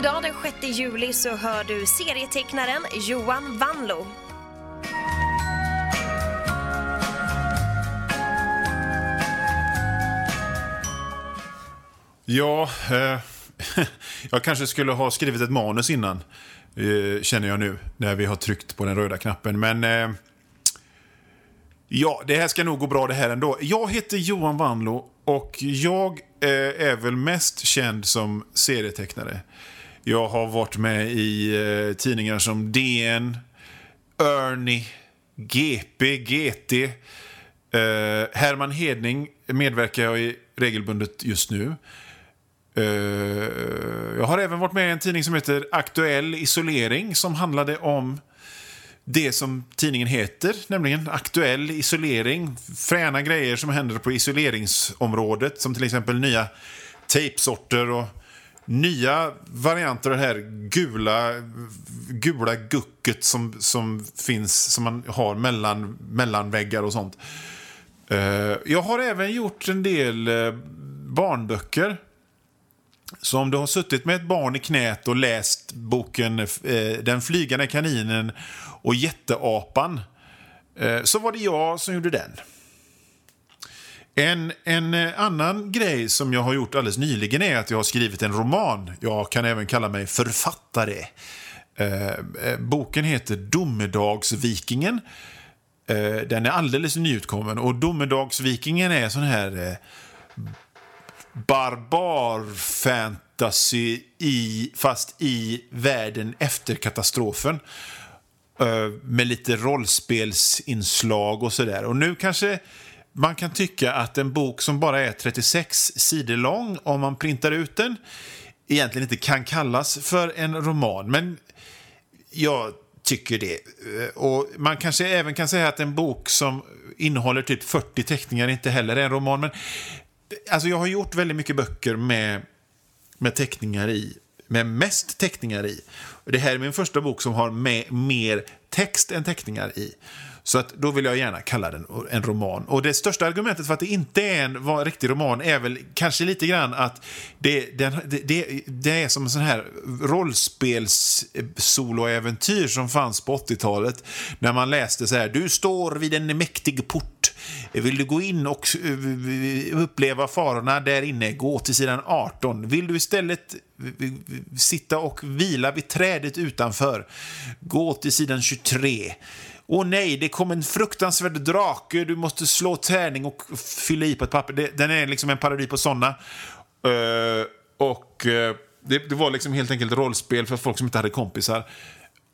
Idag den 6 juli så hör du serietecknaren Johan Vanlo. Ja, eh, jag kanske skulle ha skrivit ett manus innan, eh, känner jag nu, när vi har tryckt på den röda knappen. Men eh, ja, det här ska nog gå bra det här ändå. Jag heter Johan Vanlo och jag eh, är väl mest känd som serietecknare. Jag har varit med i eh, tidningar som DN, Ernie, GP, GT. Eh, Herman Hedning medverkar jag i regelbundet just nu. Eh, jag har även varit med i en tidning som heter Aktuell isolering som handlade om det som tidningen heter, nämligen aktuell isolering. Fräna grejer som händer på isoleringsområdet, som till exempel nya tejpsorter och nya varianter av det här gula, gula gucket som, som finns, som man har mellan, mellan väggar och sånt. Eh, jag har även gjort en del eh, barnböcker. Så om du har suttit med ett barn i knät och läst boken eh, Den flygande kaninen och jätteapan så var det jag som gjorde den. En, en eh, annan grej som jag har gjort alldeles nyligen är att jag har skrivit en roman. Jag kan även kalla mig författare. Eh, eh, boken heter Domedagsvikingen. Eh, den är alldeles nyutkommen och Domedagsvikingen är sån här eh, barbar-fantasy i, fast i världen efter katastrofen. Eh, med lite rollspelsinslag och sådär. Och nu kanske man kan tycka att en bok som bara är 36 sidor lång, om man printar ut den, egentligen inte kan kallas för en roman. Men jag tycker det. Eh, och man kanske även kan säga att en bok som innehåller typ 40 teckningar inte heller är en roman. Men eh, alltså jag har gjort väldigt mycket böcker med, med teckningar i. Med mest teckningar i. Det här är min första bok som har med mer text än teckningar i. Så att då vill jag gärna kalla den en roman. Och det största argumentet för att det inte är en riktig roman är väl kanske lite grann att det, den, det, det är som en sån här rollspels-soloäventyr som fanns på 80-talet. När man läste så här, du står vid en mäktig port. Vill du gå in och eh, uppleva farorna där inne, gå till sidan 18. Vill du istället sitta och vila vid trädet utanför, gå till sidan 23. Åh nej, det kom en fruktansvärd drake, du måste slå tärning och fylla i på ett papper. Den är liksom en parodi på sådana. Eh, och eh, det, var liksom helt enkelt rollspel för folk som inte hade kompisar.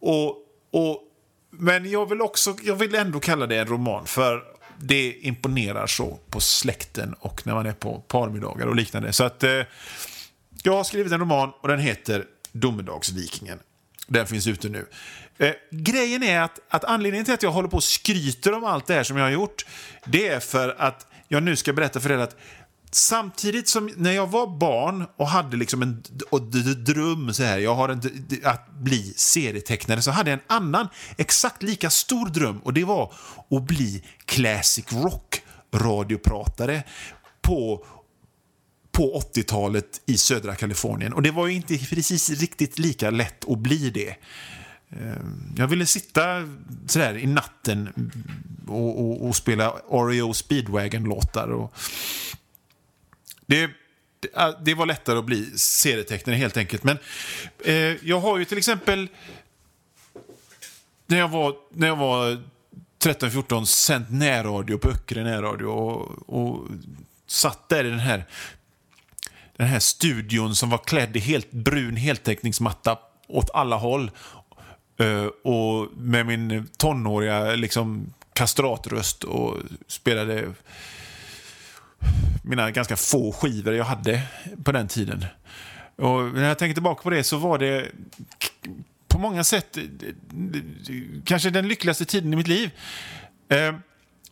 Och, och, men jag vill, också, jag vill ändå kalla det en roman, för det imponerar så på släkten och när man är på parmiddagar och liknande. Så att eh, jag har skrivit en roman och den heter Domedagsvikingen. Den finns ute nu. Eh, grejen är att, att anledningen till att jag håller på och skryter om allt det här som jag har gjort, det är för att jag nu ska berätta för er att Samtidigt som när jag var barn och hade liksom en och dröm så här, jag har en, att bli serietecknare, så hade jag en annan exakt lika stor dröm och det var att bli classic rock radiopratare på på 80-talet i södra Kalifornien. Och det var ju inte precis riktigt lika lätt att bli det. Ehm, jag ville sitta sådär i natten och, och, och spela Oreo Speedwagon-låtar. Det, äh, det var lättare att bli serietecknare helt enkelt. Men eh, jag har ju till exempel... När jag var, när jag var 13-14 sänt närradio på Öckerö närradio och, och satt där i den här, den här studion som var klädd i helt brun heltäckningsmatta åt alla håll Uh, och med min tonåriga liksom, kastratröst och spelade mina ganska få skivor jag hade på den tiden. Och när jag tänker tillbaka på det så var det på många sätt eh, eh, kanske den lyckligaste tiden i mitt liv.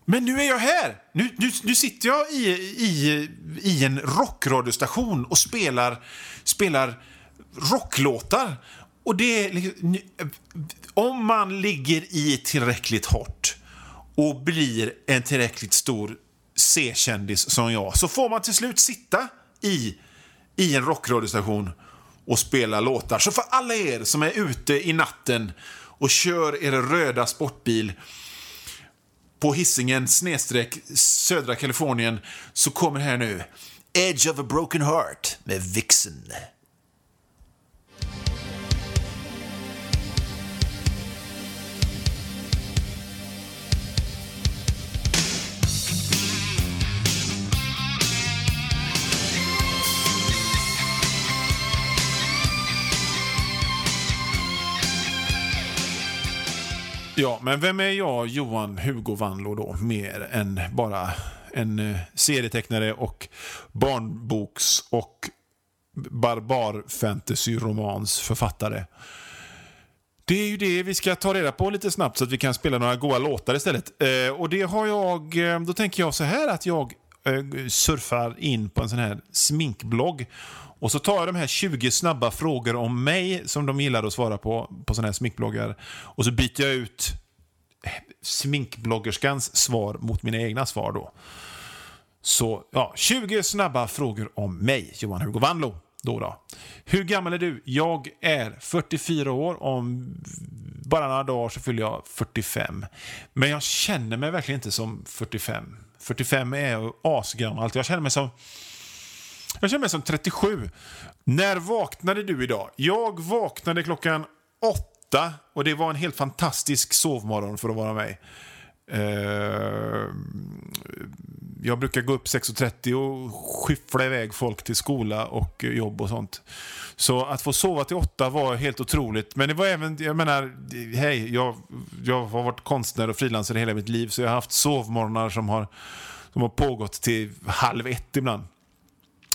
Men nu är jag här! Nu, nu, nu sitter jag i, i, i en rockradiostation och spelar, spelar rocklåtar. Och det är liksom, om man ligger i tillräckligt hårt och blir en tillräckligt stor C-kändis som jag så får man till slut sitta i, i en rockradiostation och spela låtar. Så för alla er som är ute i natten och kör er röda sportbil på hissingen snedstreck södra Kalifornien så kommer här nu Edge of a broken heart med Vixen. Ja, men vem är jag, Johan Hugo Vanlo då, mer än bara en eh, serietecknare och barnboks och barbar fantasy-romans författare. Det är ju det vi ska ta reda på lite snabbt så att vi kan spela några goa låtar istället. Eh, och det har jag, eh, då tänker jag så här att jag eh, surfar in på en sån här sminkblogg och så tar jag de här 20 snabba frågor om mig som de gillar att svara på, på såna här sminkbloggar. Och så byter jag ut eh, sminkbloggerskans svar mot mina egna svar då. Så, ja, 20 snabba frågor om mig, Johan Hugo Vanlo. Då då. Hur gammal är du? Jag är 44 år. Om bara några dagar så fyller jag 45. Men jag känner mig verkligen inte som 45. 45 är asgammalt. Jag känner mig som jag känner mig som 37. När vaknade du idag? Jag vaknade klockan åtta och det var en helt fantastisk sovmorgon för att vara mig. Eh, jag brukar gå upp 6.30 och skyffla iväg folk till skola och jobb och sånt. Så att få sova till åtta var helt otroligt. Men det var även, jag menar, hej, jag, jag har varit konstnär och frilansare hela mitt liv så jag har haft sovmorgnar som har, som har pågått till halv ett ibland.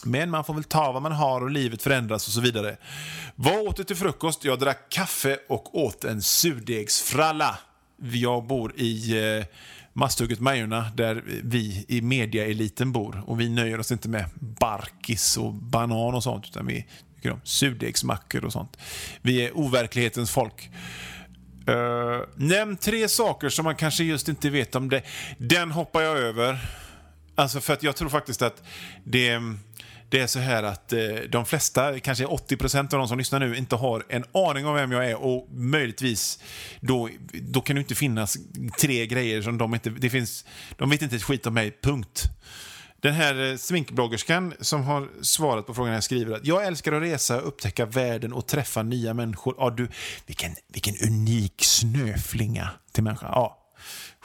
Men man får väl ta vad man har och livet förändras och så vidare. Vad åt du till frukost? Jag drack kaffe och åt en surdegsfralla. Jag bor i eh, Masthugget Majorna där vi i mediaeliten bor. Och vi nöjer oss inte med barkis och banan och sånt utan vi tycker om surdegsmackor och sånt. Vi är overklighetens folk. Uh, nämn tre saker som man kanske just inte vet om det. Den hoppar jag över. Alltså för att jag tror faktiskt att det det är så här att eh, de flesta, kanske 80% av de som lyssnar nu, inte har en aning om vem jag är och möjligtvis då, då kan det inte finnas tre grejer som de inte... Det finns, de vet inte ett skit om mig, punkt. Den här eh, sminkbloggerskan som har svarat på frågan här skriver att jag älskar att resa, upptäcka världen och träffa nya människor. Ja, du, vilken, vilken unik snöflinga till människa. Ja,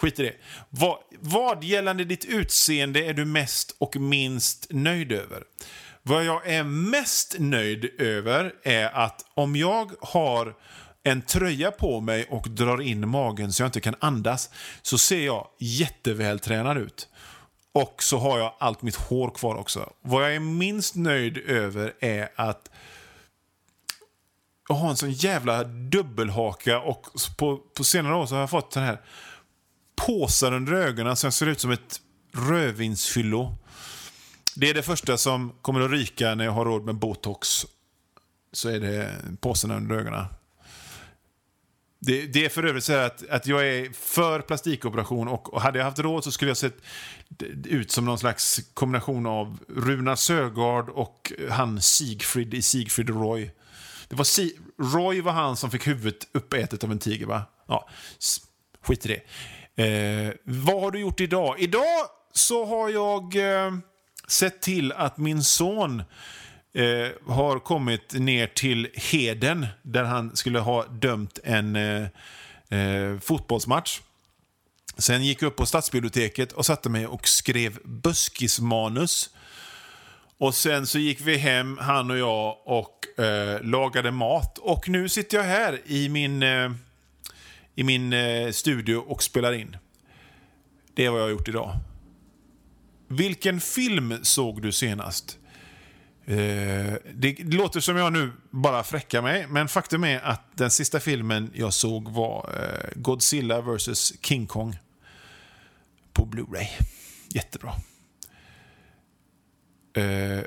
Skit i det. Vad, vad gällande ditt utseende är du mest och minst nöjd över? Vad jag är mest nöjd över är att om jag har en tröja på mig och drar in magen så jag inte kan andas så ser jag jättevältränad ut. Och så har jag allt mitt hår kvar också. Vad jag är minst nöjd över är att jag har en sån jävla dubbelhaka och på, på senare år så har jag fått den här påsar under ögonen som ser ut som ett rödvinsfyllo. Det är det första som kommer att ryka när jag har råd med botox. Så är det påsarna under ögonen. Det, det, är för övrigt så att, att jag är för plastikoperation och, och hade jag haft råd så skulle jag sett ut som någon slags kombination av Runar Sögaard och han Siegfried i Siegfried och Roy. Det var si Roy var han som fick huvudet uppätet av en tiger, va? Ja, skit i det. Eh, vad har du gjort idag? Idag så har jag eh, sett till att min son eh, har kommit ner till Heden där han skulle ha dömt en eh, eh, fotbollsmatch. Sen gick jag upp på stadsbiblioteket och satte mig och skrev buskismanus. Och sen så gick vi hem, han och jag, och eh, lagade mat. Och nu sitter jag här i min eh, i min eh, studio och spelar in. Det är vad jag har gjort idag. Vilken film såg du senast? Eh, det låter som jag nu bara fräckar mig, men faktum är att den sista filmen jag såg var eh, Godzilla vs King Kong på Blu-ray. Jättebra. Eh,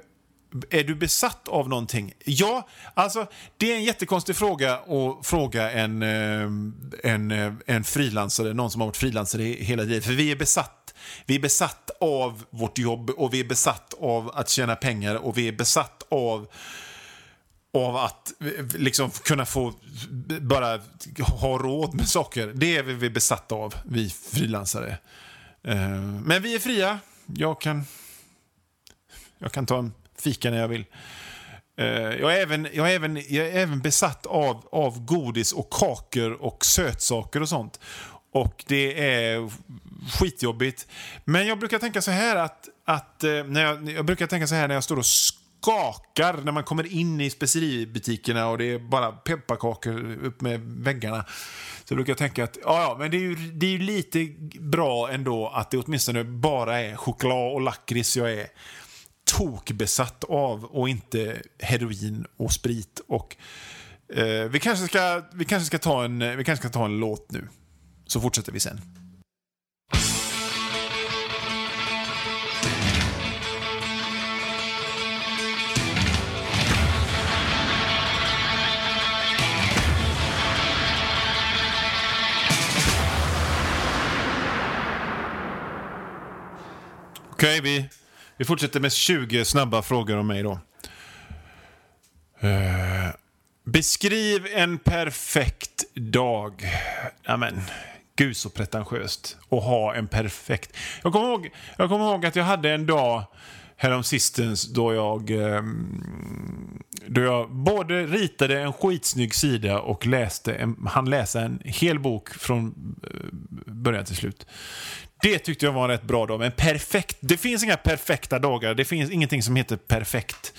är du besatt av någonting? Ja, alltså det är en jättekonstig fråga att fråga en, eh, en, eh, en frilansare, någon som har varit frilansare hela livet. För vi är besatt. Vi är besatt av vårt jobb och vi är besatt av att tjäna pengar och vi är besatt av av att eh, liksom kunna få bara ha råd med saker. Det är vi besatta av, vi frilansare. Men vi är fria. Jag kan, jag kan ta en fika när jag vill. Eh, jag är även, jag är även, jag är även besatt av, av godis och kakor och sötsaker och sånt. Och det är skitjobbigt. Men jag brukar tänka så här att, att eh, när jag, jag brukar tänka så här när jag står och skakar när man kommer in i speceributikerna och det är bara pepparkakor upp med väggarna. Så brukar jag tänka att ja, ja, men det är, ju, det är ju lite bra ändå att det åtminstone bara är choklad och lakrits jag är tokbesatt av och inte heroin och sprit. Och, eh, vi, kanske ska, vi, kanske ska ta en, vi kanske ska ta en låt nu, så fortsätter vi sen. Okej, okay, vi, vi fortsätter med 20 snabba frågor om mig då. Uh, beskriv en perfekt dag. Amen. Gud så pretentiöst att ha en perfekt... Jag kommer, ihåg, jag kommer ihåg att jag hade en dag häromsistens då jag, ehm, då jag både ritade en skitsnygg sida och läste en, han läsa en hel bok från eh, början till slut. Det tyckte jag var en rätt bra dag. Men perfekt, det finns inga perfekta dagar. Det finns ingenting som heter perfekt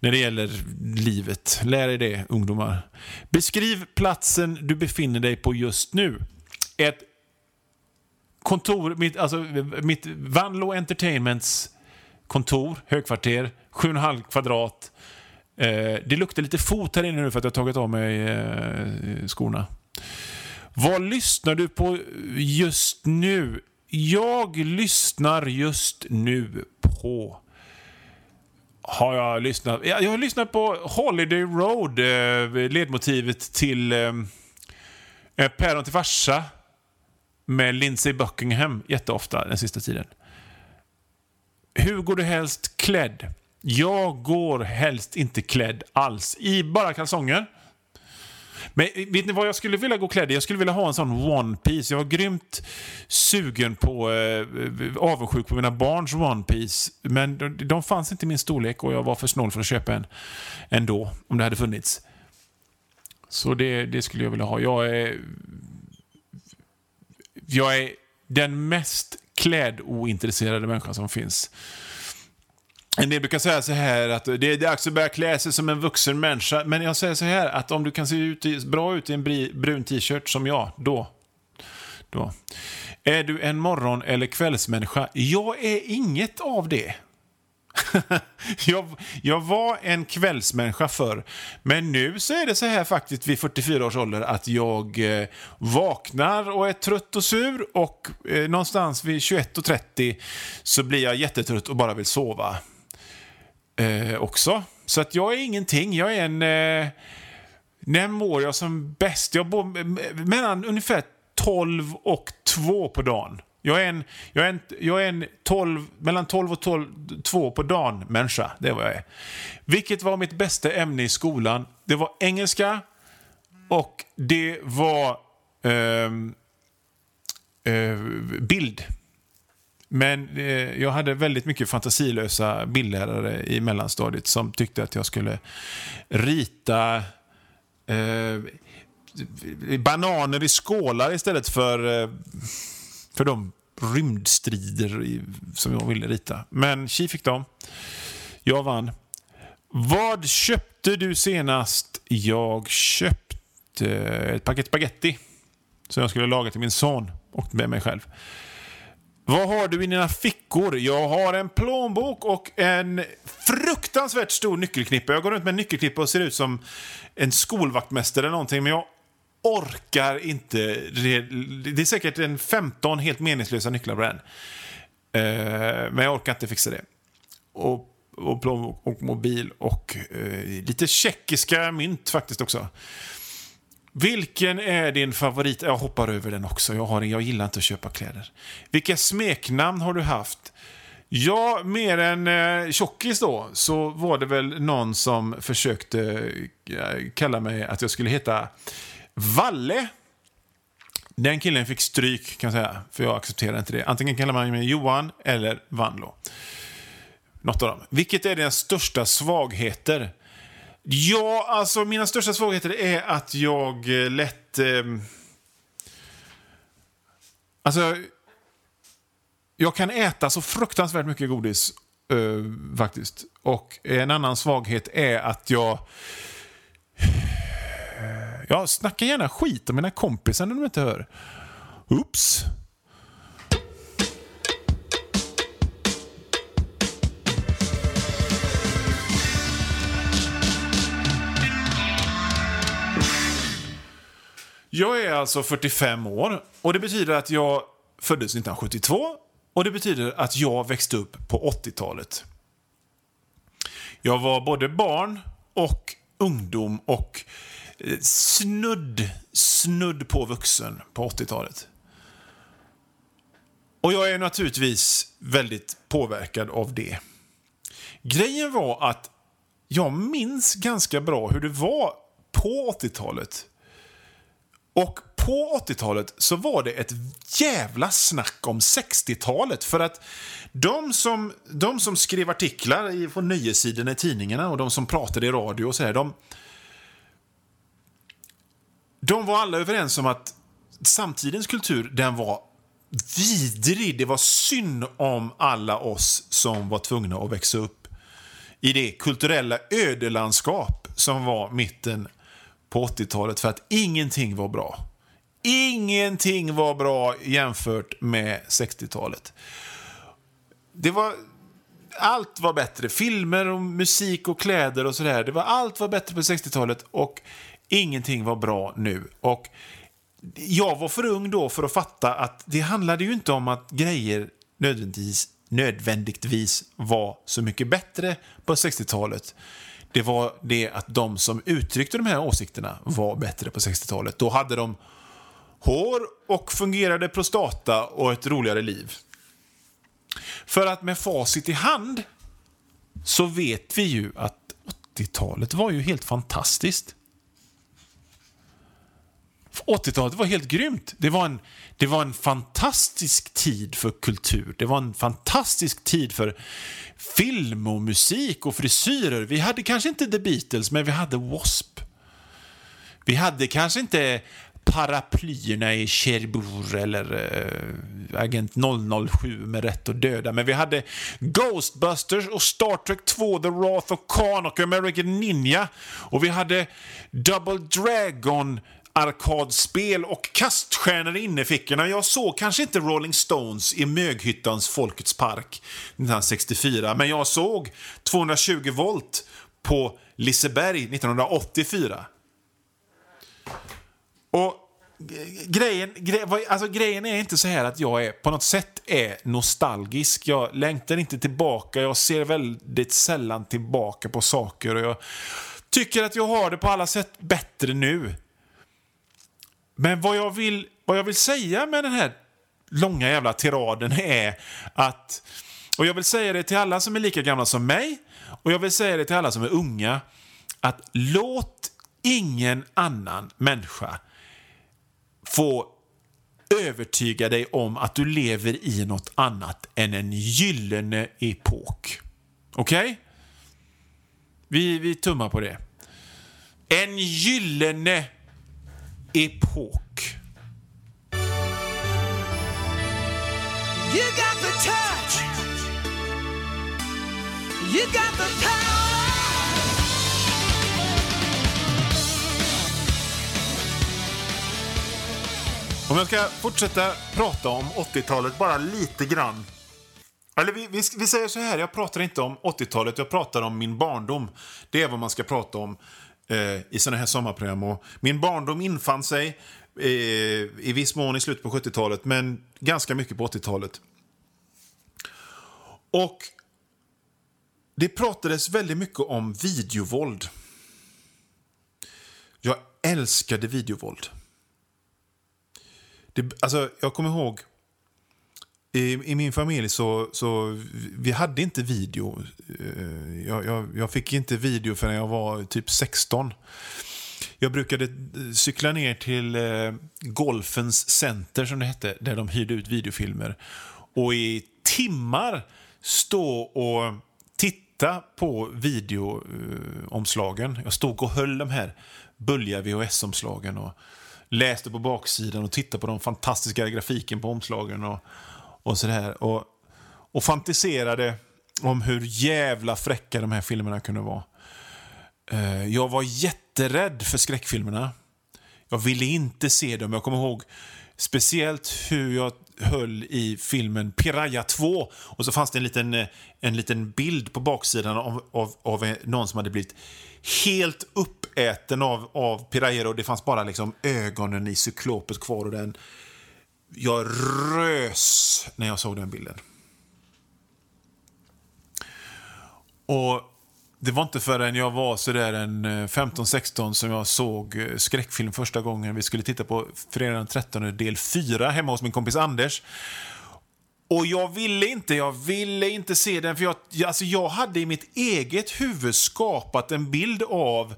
när det gäller livet. Lär er det, ungdomar. Beskriv platsen du befinner dig på just nu. Ett kontor, mitt, alltså, mitt Vanlo Entertainments kontor, högkvarter, 7,5 kvadrat. Eh, det luktar lite fot här inne nu för att jag har tagit av mig eh, skorna. Vad lyssnar du på just nu? Jag lyssnar just nu på... Har jag lyssnat? Jag har lyssnat på Holiday Road, eh, ledmotivet till eh, eh, Päron till farsa med Lindsey Buckingham jätteofta den sista tiden. Hur går du helst klädd? Jag går helst inte klädd alls. I bara kalsonger. Men eh, vet ni vad jag skulle vilja gå klädd i? Jag skulle vilja ha en sån one piece. Jag var grymt sugen på, eh, eh, avundsjuk på mina barns one piece. Men de, de fanns inte i min storlek och jag var för snål för att köpa en ändå, om det hade funnits. Så det, det skulle jag vilja ha. Jag är... Jag är den mest klädointresserade människan som finns. En del brukar säga så här att det är dags att börja klä sig som en vuxen människa. Men jag säger så här att om du kan se ut, bra ut i en brun t-shirt som jag, då. då. Är du en morgon eller kvällsmänniska? Jag är inget av det. jag, jag, var en kvällsmänniska förr. Men nu så är det så här faktiskt vid 44 års ålder att jag eh, vaknar och är trött och sur och eh, någonstans vid 21.30 så blir jag jättetrött och bara vill sova eh, också. Så att jag är ingenting. Jag är en... Eh, när mår jag som bäst? Jag bor mellan ungefär 12 och 2 på dagen. Jag är en, jag är en, jag är en 12, mellan 12 och 12, 2 på dagen människa. Det är vad jag är. Vilket var mitt bästa ämne i skolan? Det var engelska och det var eh, eh, bild. Men eh, jag hade väldigt mycket fantasilösa bildlärare i mellanstadiet som tyckte att jag skulle rita eh, bananer i skålar istället för, eh, för de rymdstrider i, som jag ville rita. Men tji fick de. Jag vann. Vad köpte du senast? Jag köpte ett paket spaghetti som jag skulle laga till min son och med mig själv. Vad har du i dina fickor? Jag har en plånbok och en fruktansvärt stor nyckelknippa. Jag går runt med en nyckelknippa och ser ut som en skolvaktmästare eller någonting, men jag orkar inte. Det är säkert en 15 helt meningslösa nycklar på den. Eh, men jag orkar inte fixa det. Och, och plånbok och mobil och eh, lite tjeckiska mynt faktiskt också. Vilken är din favorit? Jag hoppar över den också. Jag, har, jag gillar inte att köpa kläder. Vilka smeknamn har du haft? Ja, mer än eh, tjockis då, så var det väl någon som försökte eh, kalla mig att jag skulle heta Valle. Den killen fick stryk kan jag säga, för jag accepterar inte det. Antingen kallar man mig Johan eller Vanlo. Något av dem. Vilket är dina största svagheter? Ja, alltså mina största svagheter är att jag eh, lätt... Eh, alltså, jag kan äta så fruktansvärt mycket godis, eh, faktiskt. Och en annan svaghet är att jag... Jag snackar gärna skit om mina kompisar när de inte hör. Oops. Jag är alltså 45 år och det betyder att jag föddes 1972 och det betyder att jag växte upp på 80-talet. Jag var både barn och ungdom och eh, snudd, snudd på vuxen på 80-talet. Och jag är naturligtvis väldigt påverkad av det. Grejen var att jag minns ganska bra hur det var på 80-talet. Och på 80-talet så var det ett jävla snack om 60-talet. För att de som, de som skrev artiklar på nöjessidorna i tidningarna och de som pratade i radio och så här, de, de var alla överens om att samtidens kultur, den var vidrig. Det var synd om alla oss som var tvungna att växa upp i det kulturella ödelandskap som var mitten på 80-talet för att ingenting var bra. Ingenting var bra jämfört med 60-talet. Det var... Allt var bättre. Filmer och musik och kläder och sådär. Det var, allt var bättre på 60-talet och ingenting var bra nu. Och jag var för ung då för att fatta att det handlade ju inte om att grejer nödvändigtvis, nödvändigtvis var så mycket bättre på 60-talet det var det att de som uttryckte de här åsikterna var bättre på 60-talet. Då hade de hår och fungerade prostata och ett roligare liv. För att med facit i hand så vet vi ju att 80-talet var ju helt fantastiskt. 80-talet var helt grymt. Det var, en, det var en fantastisk tid för kultur. Det var en fantastisk tid för film och musik och frisyrer. Vi hade kanske inte The Beatles, men vi hade W.A.S.P. Vi hade kanske inte paraplyerna i Cherbourg eller äh, Agent 007 med rätt att döda. Men vi hade Ghostbusters och Star Trek 2, The Wrath of Khan och American Ninja. Och vi hade Double Dragon arkadspel och kaststjärnor i fickorna. Jag såg kanske inte Rolling Stones i Möghyttans Folkets park 1964, men jag såg 220 volt på Liseberg 1984. Och grejen, gre, alltså grejen är inte så här att jag är på något sätt är nostalgisk. Jag längtar inte tillbaka. Jag ser väldigt sällan tillbaka på saker. Och jag tycker att jag har det på alla sätt bättre nu. Men vad jag, vill, vad jag vill säga med den här långa jävla tiraden är att... Och jag vill säga det till alla som är lika gamla som mig och jag vill säga det till alla som är unga. Att låt ingen annan människa få övertyga dig om att du lever i något annat än en gyllene epok. Okej? Okay? Vi, vi tummar på det. En gyllene epok. You got the touch. You got the power. Om jag ska fortsätta prata om 80-talet bara lite grann. Eller vi, vi, vi, säger så här, jag pratar inte om 80-talet, jag pratar om min barndom. Det är vad man ska prata om eh, i såna här sommarprogram. Och min barndom infann sig eh, i viss mån i slutet på 70-talet, men ganska mycket på 80-talet. Och det pratades väldigt mycket om videovåld. Jag älskade videovåld. Det, alltså, jag kommer ihåg i, i min familj så, så vi hade inte video. Eh, jag, jag, jag fick inte video förrän jag var typ 16. Jag brukade eh, cykla ner till eh, Golfens Center, som det hette, där de hyrde ut videofilmer. Och i timmar stå och titta på videoomslagen. Jag stod och höll de här bölja VHS-omslagen och läste på baksidan och tittade på den fantastiska grafiken på omslagen och, och sådär. Och, och fantiserade om hur jävla fräcka de här filmerna kunde vara. Eh, jag var jätterädd för skräckfilmerna. Jag ville inte se dem. Jag kommer ihåg speciellt hur jag höll i filmen Piraya 2. Och så fanns det en liten, eh, en liten bild på baksidan av, av, av någon som hade blivit helt uppäten av, av Piraya och det fanns bara liksom ögonen i cyklopet kvar. Och den, jag rös när jag såg den bilden. Och det var inte förrän jag var sådär en eh, 15-16 som jag såg eh, skräckfilm första gången. Vi skulle titta på fredag den 13 del 4 hemma hos min kompis Anders. Och jag ville inte, jag ville inte se den för jag, alltså jag hade i mitt eget huvud skapat en bild av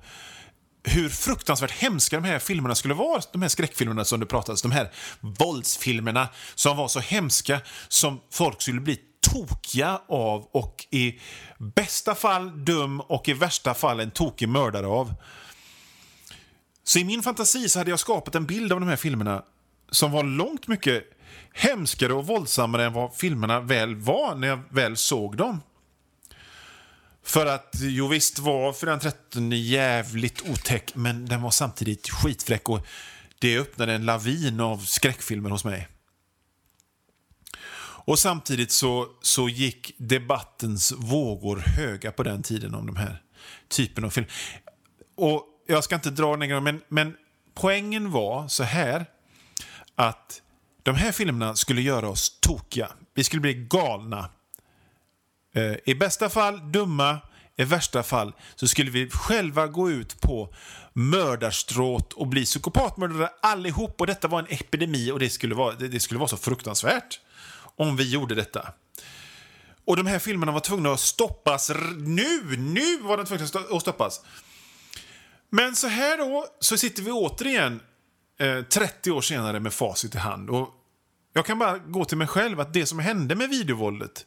hur fruktansvärt hemska de här filmerna skulle vara. De här skräckfilmerna som det pratades De här våldsfilmerna som var så hemska som folk skulle bli tokiga av och i bästa fall dum och i värsta fall en tokig mördare av. Så i min fantasi så hade jag skapat en bild av de här filmerna som var långt mycket hemskare och våldsammare än vad filmerna väl var när jag väl såg dem. För att, jo visst var Fredagen 13 jävligt otäck, men den var samtidigt skitfräck och det öppnade en lavin av skräckfilmer hos mig. Och samtidigt så, så gick debattens vågor höga på den tiden om de här typen av film. Och jag ska inte dra den men, men poängen var så här att de här filmerna skulle göra oss tokiga. Vi skulle bli galna. Eh, I bästa fall dumma, i värsta fall så skulle vi själva gå ut på mördarstråt och bli psykopatmördare allihop. Och detta var en epidemi och det skulle vara, det skulle vara så fruktansvärt om vi gjorde detta. Och de här filmerna var tvungna att stoppas nu. Nu var de tvungna att stoppas. Men så här då, så sitter vi återigen eh, 30 år senare med facit i hand. Och jag kan bara gå till mig själv att det som hände med videovåldet,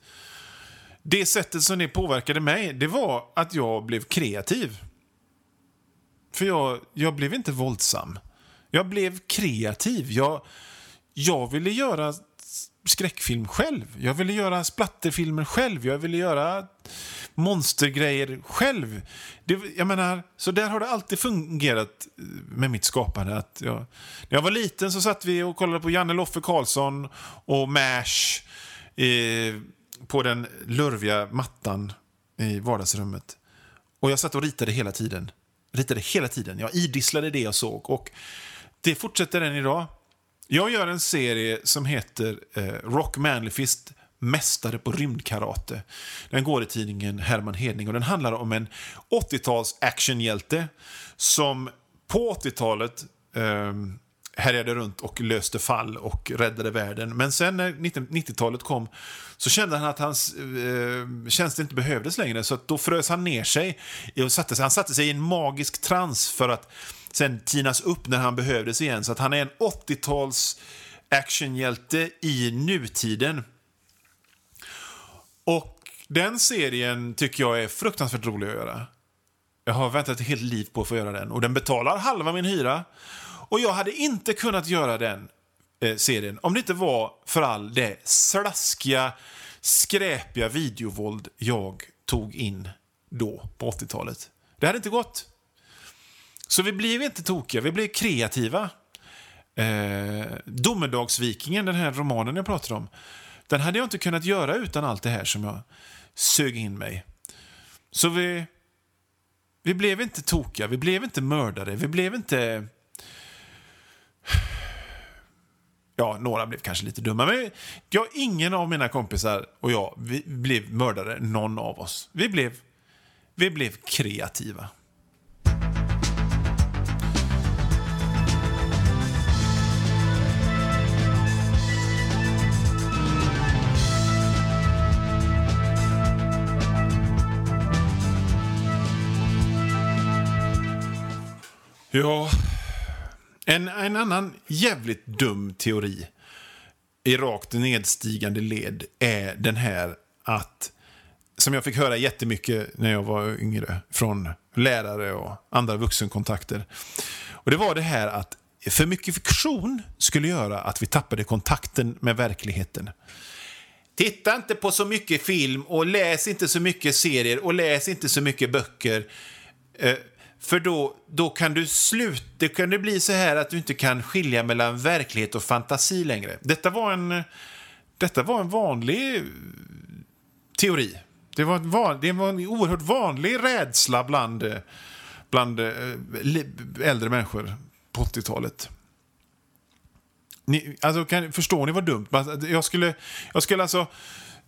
det sättet som det påverkade mig, det var att jag blev kreativ. För jag, jag blev inte våldsam. Jag blev kreativ. Jag, jag ville göra skräckfilm själv. Jag ville göra splatterfilmer själv. Jag ville göra monstergrejer själv. Det, jag menar, så där har det alltid fungerat eh, med mitt skapande. Att jag, när jag var liten så satt vi och kollade på Janne Loffe Karlsson och MASH eh, på den lurviga mattan i vardagsrummet. Och jag satt och ritade hela tiden. Ritade hela tiden. Jag idisslade det jag såg. Och det fortsätter än idag. Jag gör en serie som heter eh, Rock Manlifist Mästare på rymdkarate. Den går i tidningen Herman Hedning och den handlar om en 80-tals actionhjälte som på 80-talet eh, härjade runt och löste fall och räddade världen. Men sen när 90-talet kom så kände han att hans eh, tjänster inte behövdes längre så då frös han ner sig och satte sig. Han satte sig i en magisk trans för att sen tinas upp när han behövdes igen. Så att han är en 80-tals actionhjälte i nutiden. Och den serien tycker jag är fruktansvärt rolig att göra. Jag har väntat ett helt liv på att få göra den. Och den betalar halva min hyra. Och jag hade inte kunnat göra den eh, serien om det inte var för all det slaskiga, skräpiga videovåld jag tog in då, på 80-talet. Det hade inte gått. Så vi blev inte tokiga, vi blev kreativa. Eh, Domedagsvikingen, den här romanen jag pratade om, den hade jag inte kunnat göra utan allt det här som jag sög in mig. Så vi, vi blev inte tokiga, vi blev inte mördare, vi blev inte... Ja, några blev kanske lite dumma, men jag, ingen av mina kompisar och jag vi blev mördare, någon av oss. Vi blev, vi blev kreativa. Ja, en, en annan jävligt dum teori i rakt nedstigande led är den här att, som jag fick höra jättemycket när jag var yngre, från lärare och andra vuxenkontakter. Och det var det här att för mycket fiktion skulle göra att vi tappade kontakten med verkligheten. Titta inte på så mycket film och läs inte så mycket serier och läs inte så mycket böcker. Eh, för då, då kan du sluta, kan det bli så här att du inte kan skilja mellan verklighet och fantasi längre. Detta var en, detta var en vanlig teori. Det var, van, det var en oerhört vanlig rädsla bland, bland eh, äldre människor på 80-talet. Ni, alltså, kan, förstår ni vad dumt? Alltså, jag skulle, jag skulle alltså...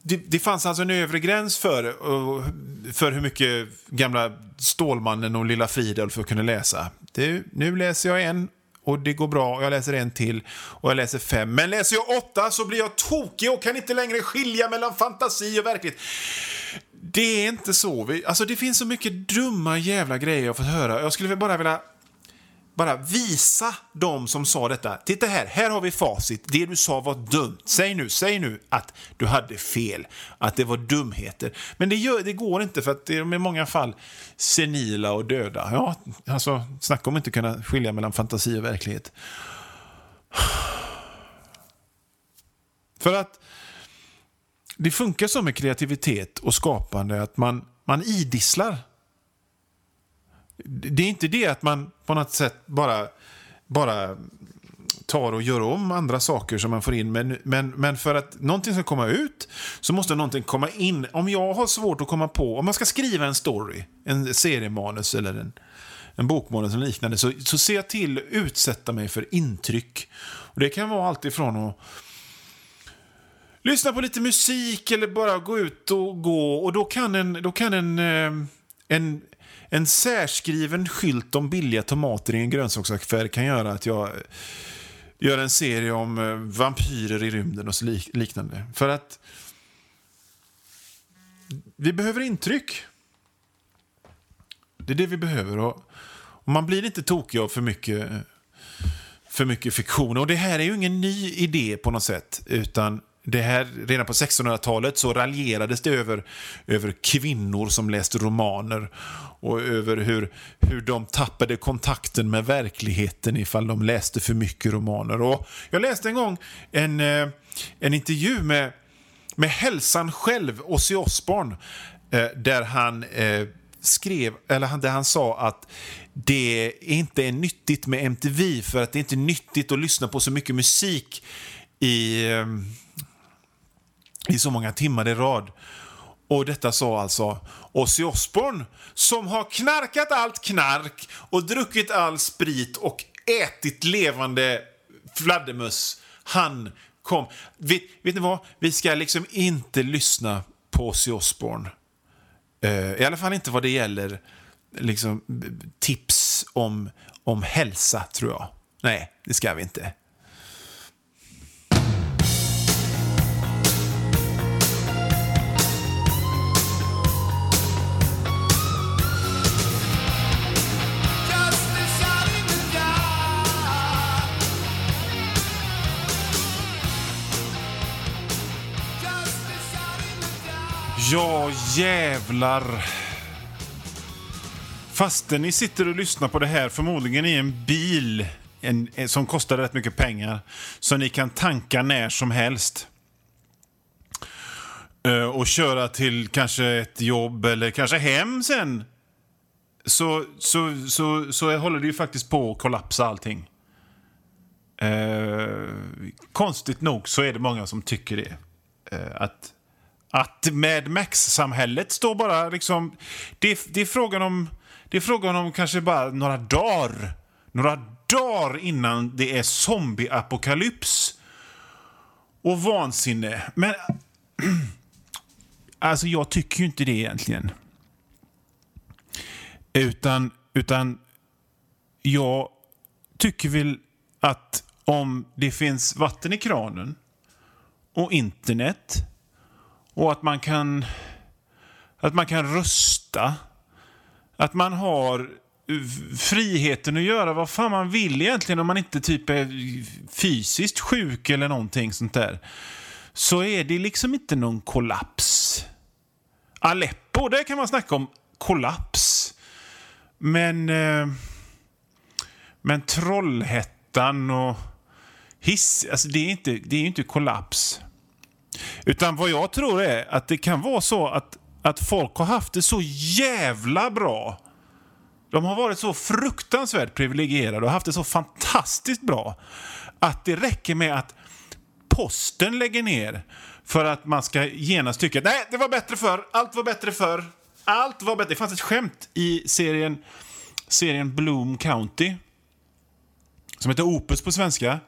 Det, det, fanns alltså en övre gräns för, eh, för hur mycket gamla Stålmannen och Lilla Fridolf kunde läsa. Det, nu läser jag en och det går bra. Jag läser en till och jag läser fem. Men läser jag åtta så blir jag tokig och kan inte längre skilja mellan fantasi och verklighet. Det är inte så. Vi, alltså det finns så mycket dumma jävla grejer jag fått höra. Jag skulle bara vilja bara visa dem som sa detta. Titta här, här har vi facit. Det du sa var dumt. Säg nu, säg nu att du hade fel, att det var dumheter. Men det, gör, det går inte för att de är i många fall senila och döda. Ja, alltså, snacka om att inte kunna skilja mellan fantasi och verklighet. För att det funkar så med kreativitet och skapande att man, man idisslar det är inte det att man på något sätt bara, bara tar och gör om andra saker som man får in. Men, men, men för att någonting ska komma ut så måste någonting komma in. Om jag har svårt att komma på, om man ska skriva en story, en seriemanus eller en, en bokmanus eller liknande, så, så ser jag till att utsätta mig för intryck. Och Det kan vara allt ifrån att lyssna på lite musik eller bara gå ut och gå. Och då kan en, då kan en, eh, en en särskriven skylt om billiga tomater i en grönsaksaffär kan göra att jag eh, gör en serie om eh, vampyrer i rymden och så liknande. För att vi behöver intryck. Det är det vi behöver. Och, man blir inte tokig av för mycket, eh, för mycket fiktion. Och det här är ju ingen ny idé på något sätt. Utan det här, redan på 1600-talet så raljerades det över, över kvinnor som läste romaner och över hur, hur de tappade kontakten med verkligheten ifall de läste för mycket romaner. Och jag läste en gång en, eh, en intervju med, med hälsan själv, Ozzy Osbourne, eh, där han eh, skrev, eller där han sa att det inte är nyttigt med MTV för att det är inte nyttigt att lyssna på så mycket musik i i så många timmar i rad. Och detta sa alltså Ozzy Osbourne som har knarkat allt knark och druckit all sprit och ätit levande fladdermöss. Han kom. Vet, vet ni vad? Vi ska liksom inte lyssna på Ozzy Osbourne. Uh, I alla fall inte vad det gäller liksom, tips om, om hälsa, tror jag. Nej, det ska vi inte. Ja, jävlar. Fastän ni sitter och lyssnar på det här, förmodligen i en bil en, eh, som kostar rätt mycket pengar, så ni kan tanka när som helst. Uh, och köra till kanske ett jobb eller kanske hem sen. Så, så, så, så håller det ju faktiskt på att kollapsa allting. Uh, konstigt nog så är det många som tycker det. Uh, att att Mad Max-samhället står bara liksom... Det, det, är frågan om, det är frågan om kanske bara några dagar. Några dagar innan det är zombie-apokalyps. Och vansinne. Men... Alltså, jag tycker ju inte det egentligen. Utan, utan jag tycker väl att om det finns vatten i kranen och internet och att man kan, att man kan rösta. Att man har friheten att göra vad fan man vill egentligen om man inte typ är fysiskt sjuk eller någonting sånt där. Så är det liksom inte någon kollaps. Aleppo, där kan man snacka om kollaps. Men... Eh, men Trollhättan och hiss, alltså det är inte, det är inte kollaps. Utan vad jag tror är att det kan vara så att, att folk har haft det så jävla bra. De har varit så fruktansvärt privilegierade och haft det så fantastiskt bra att det räcker med att posten lägger ner för att man ska genast tycka att nej, det var bättre för allt var bättre för allt var bättre. Det fanns ett skämt i serien, serien Bloom County som heter Opus på svenska.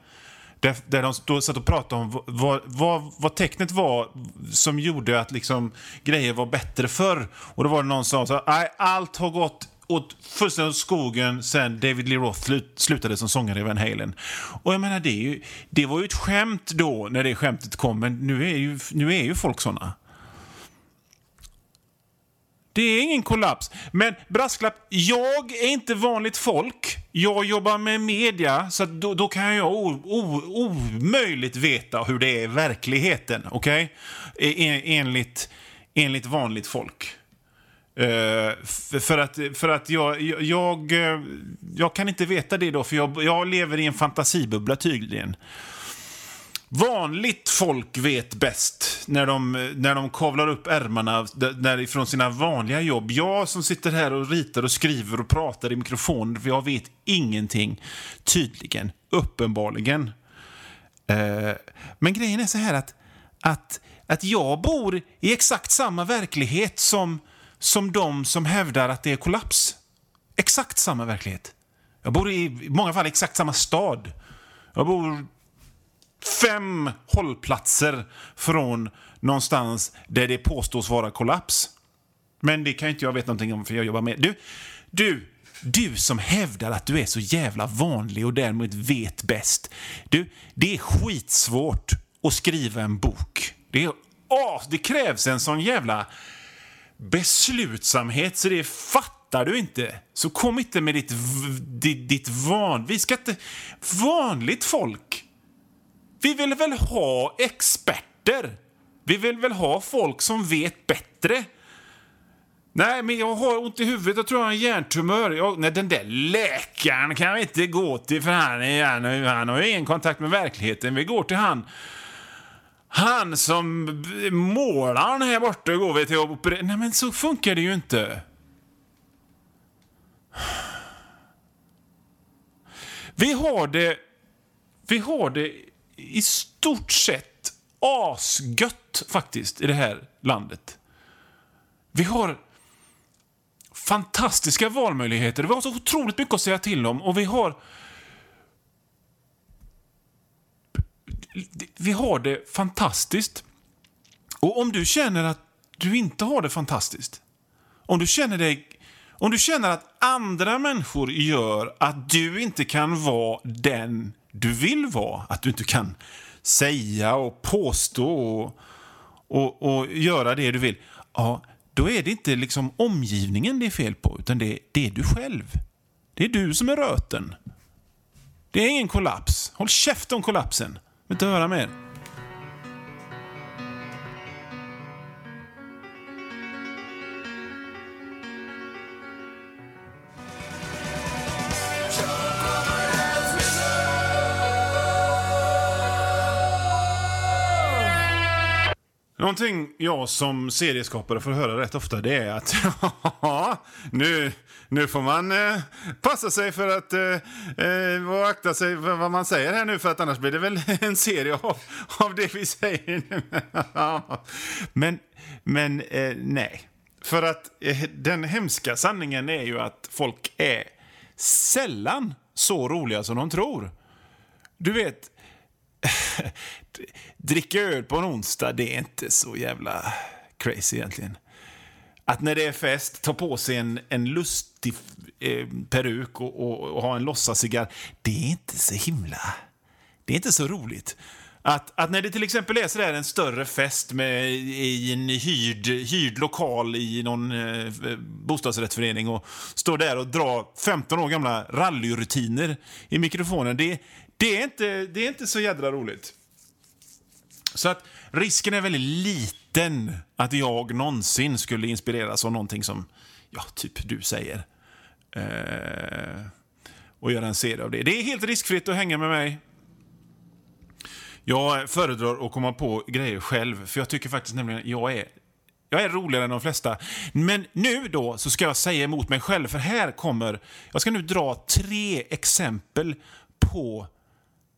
Där, där de då satt och pratade om vad, vad, vad tecknet var som gjorde att liksom grejer var bättre förr. Och då var det någon som sa att allt har gått åt fullständigt skogen sen David Lee Roth slutade som sångare i Van Halen. Och jag menar, det, ju, det var ju ett skämt då, när det skämtet kom, men nu är ju, nu är ju folk såna. Det är ingen kollaps. Men brasklapp, jag är inte vanligt folk. Jag jobbar med media, så då, då kan jag omöjligt veta hur det är i verkligheten. Okej? Okay? En, enligt, enligt vanligt folk. Uh, för att, för att jag, jag, eh, jag, kan inte veta det då, för jag, jag lever i en fantasibubbla tydligen. Vanligt folk vet bäst när de, när de kavlar upp ärmarna när, från sina vanliga jobb. Jag som sitter här och ritar och skriver och pratar i mikrofonen för jag vet ingenting. Tydligen, uppenbarligen. Eh, men grejen är så här att, att, att jag bor i exakt samma verklighet som, som de som hävdar att det är kollaps. Exakt samma verklighet. Jag bor i många fall i exakt samma stad. Jag bor fem hållplatser från någonstans där det påstås vara kollaps. Men det kan inte jag veta någonting om för jag jobbar med. Du, du, du som hävdar att du är så jävla vanlig och därmed vet bäst. Du, det är skitsvårt att skriva en bok. Det, är, åh, det krävs en sån jävla beslutsamhet så det fattar du inte. Så kom inte med ditt, ditt, ditt van... Vi ska inte... Vanligt folk vi vill väl ha experter? Vi vill väl ha folk som vet bättre? Nej, men jag har ont i huvudet. Jag tror jag har en hjärntumör. Jag, nej, den där läkaren kan vi inte gå till för han, är, han har ju ingen kontakt med verkligheten. Vi går till han han som målaren här borta går vi till och opererar... Nej, men så funkar det ju inte. Vi har det... Vi har det i stort sett asgött faktiskt i det här landet. Vi har fantastiska valmöjligheter. Vi har så otroligt mycket att säga till om och vi har... Vi har det fantastiskt. Och om du känner att du inte har det fantastiskt, om du känner dig om du känner att andra människor gör att du inte kan vara den du vill vara. Att du inte kan säga och påstå och, och, och göra det du vill. Ja, då är det inte liksom omgivningen det är fel på, utan det, det är du själv. Det är du som är röten. Det är ingen kollaps. Håll käft om kollapsen. Jag vill inte höra mer. Någonting jag som serieskapare får höra rätt ofta det är att nu, nu får man eh, passa sig för att eh, eh, och akta sig för vad man säger här nu för att annars blir det väl en serie av, av det vi säger nu. men men eh, nej. För att eh, den hemska sanningen är ju att folk är sällan så roliga som de tror. Du vet, dricka öl på en onsdag, det är inte så jävla crazy egentligen. Att när det är fest, ta på sig en, en lustig eh, peruk och, och, och, ha en låtsascigarr, det är inte så himla... Det är inte så roligt. Att, att när det till exempel är sådär en större fest med, i en hyrd, hyrd lokal i någon eh, bostadsrättsförening och står där och drar 15 år gamla rallyrutiner i mikrofonen. Det, det, är inte, det är inte så jädra roligt. Så att risken är väldigt liten att jag någonsin skulle inspireras av någonting som, ja, typ du säger. Eh, och göra en serie av det. Det är helt riskfritt att hänga med mig. Jag föredrar att komma på grejer själv, för jag tycker faktiskt nämligen jag är jag är roligare än de flesta. Men nu då så ska jag säga emot mig själv, för här kommer... Jag ska nu dra tre exempel på,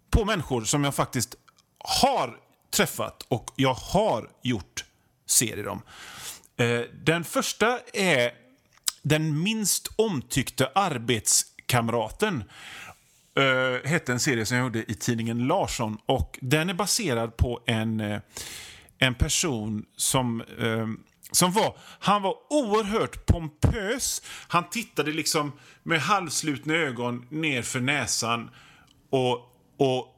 på människor som jag faktiskt har träffat och jag har gjort serier om. Eh, den första är den minst omtyckte arbetskamraten. Uh, hette en serie som jag gjorde i tidningen Larsson. Och Den är baserad på en, uh, en person som, uh, som var... Han var oerhört pompös. Han tittade liksom med halvslutna ögon ner för näsan och, och,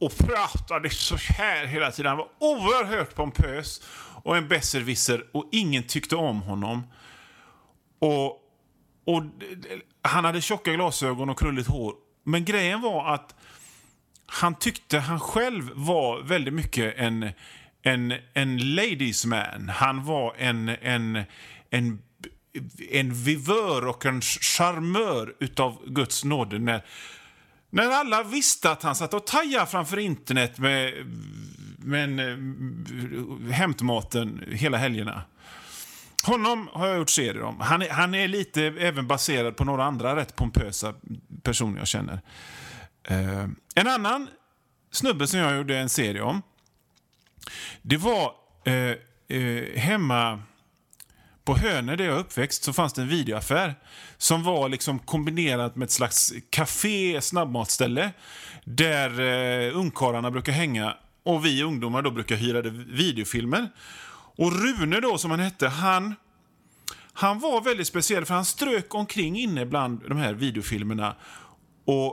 och pratade så här hela tiden. Han var oerhört pompös och en besserwisser och ingen tyckte om honom. Och, och Han hade tjocka glasögon och krulligt hår. Men grejen var att han tyckte han själv var väldigt mycket en, en, en ladies man. Han var en, en, en, en vivör och en charmör utav Guds nåde. När, när alla visste att han satt och tajade framför internet med, med en, eh, hämtmaten hela helgerna. Honom har jag gjort serier om. Han är, han är lite även baserad på några andra rätt pompösa personer jag känner. Uh, en annan snubbe som jag gjorde en serie om, det var uh, uh, hemma på Hönö där jag är uppväxt så fanns det en videoaffär som var liksom kombinerat med ett slags café, snabbmatsställe där eh, ungkarlarna brukar hänga och vi ungdomar då brukar hyra videofilmer. Och Rune då, som han hette, han, han var väldigt speciell för han strök omkring inne bland de här videofilmerna och,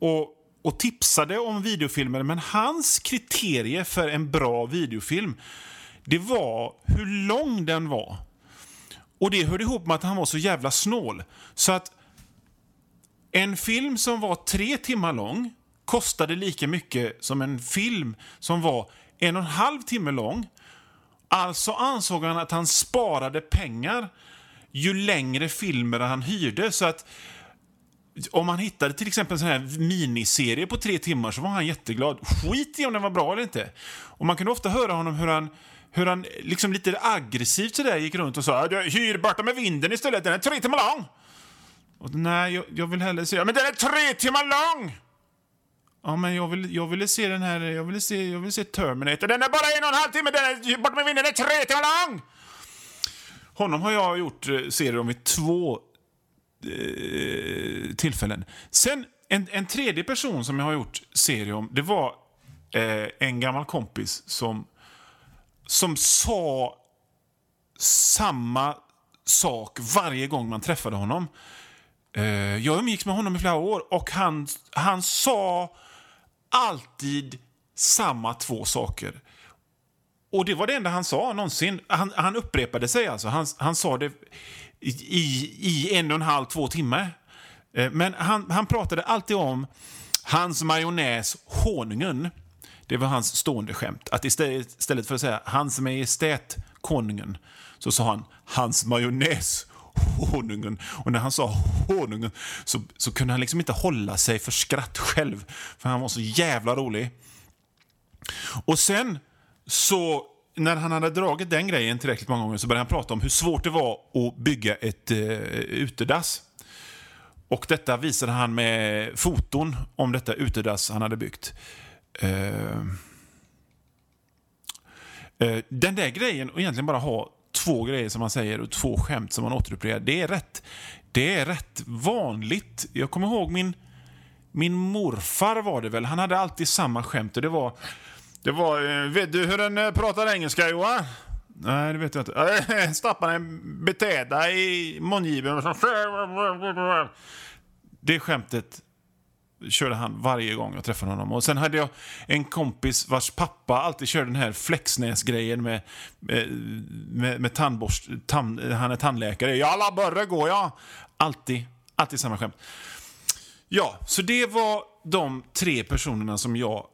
och, och tipsade om videofilmer. Men hans kriterier för en bra videofilm, det var hur lång den var. Och det hörde ihop med att han var så jävla snål. Så att en film som var tre timmar lång kostade lika mycket som en film som var en och en halv timme lång Alltså ansåg han att han sparade pengar ju längre filmer han hyrde. Så att om han hittade till exempel en sån här miniserie på tre timmar så var han jätteglad. Skit i om den var bra eller inte. Och man kunde ofta höra honom hur han hur han liksom lite aggressivt sådär gick runt och sa hyr Borta med vinden istället, den är tre timmar lång. Och, Nej, jag, jag vill hellre se... men den är tre timmar lång! Ja, men jag, vill, jag ville se den här, jag ville se, jag se Terminator. Den är bara en och en halv timme, den är, bort med vinden, den är tre timmar lång! Honom har jag gjort eh, serier om vid två eh, tillfällen. Sen, en, en tredje person som jag har gjort serie om, det var eh, en gammal kompis som, som sa samma sak varje gång man träffade honom. Eh, jag umgicks med honom i flera år och han, han sa alltid samma två saker. Och det var det enda han sa någonsin. Han, han upprepade sig alltså. Han, han sa det i, i en och en halv, två timmar. Eh, men han, han pratade alltid om hans majonnäs honungen. Det var hans stående skämt. Att istället, för att säga hans majestät konungen så sa han hans majonnäs honungen. Och när han sa honungen så, så kunde han liksom inte hålla sig för skratt själv. För han var så jävla rolig. Och sen så när han hade dragit den grejen tillräckligt många gånger så började han prata om hur svårt det var att bygga ett eh, utedass. Och detta visade han med foton om detta utedass han hade byggt. Uh, uh, den där grejen, och egentligen bara ha två grejer som man säger och två skämt som man återupprepar. Det är rätt, det är rätt vanligt. Jag kommer ihåg min, min morfar var det väl. Han hade alltid samma skämt och det var... Det var eh, vet du hur den eh, pratar engelska Johan? Nej, det vet jag inte. Stappar en betäda i mungiven. Det skämtet körde han varje gång jag träffade honom. Och Sen hade jag en kompis vars pappa alltid körde den här flexnäsgrejen med, med, med, med tandborst, tand, han är tandläkare. Jalla börre går jag! Alltid, alltid samma skämt. Ja, så det var de tre personerna som jag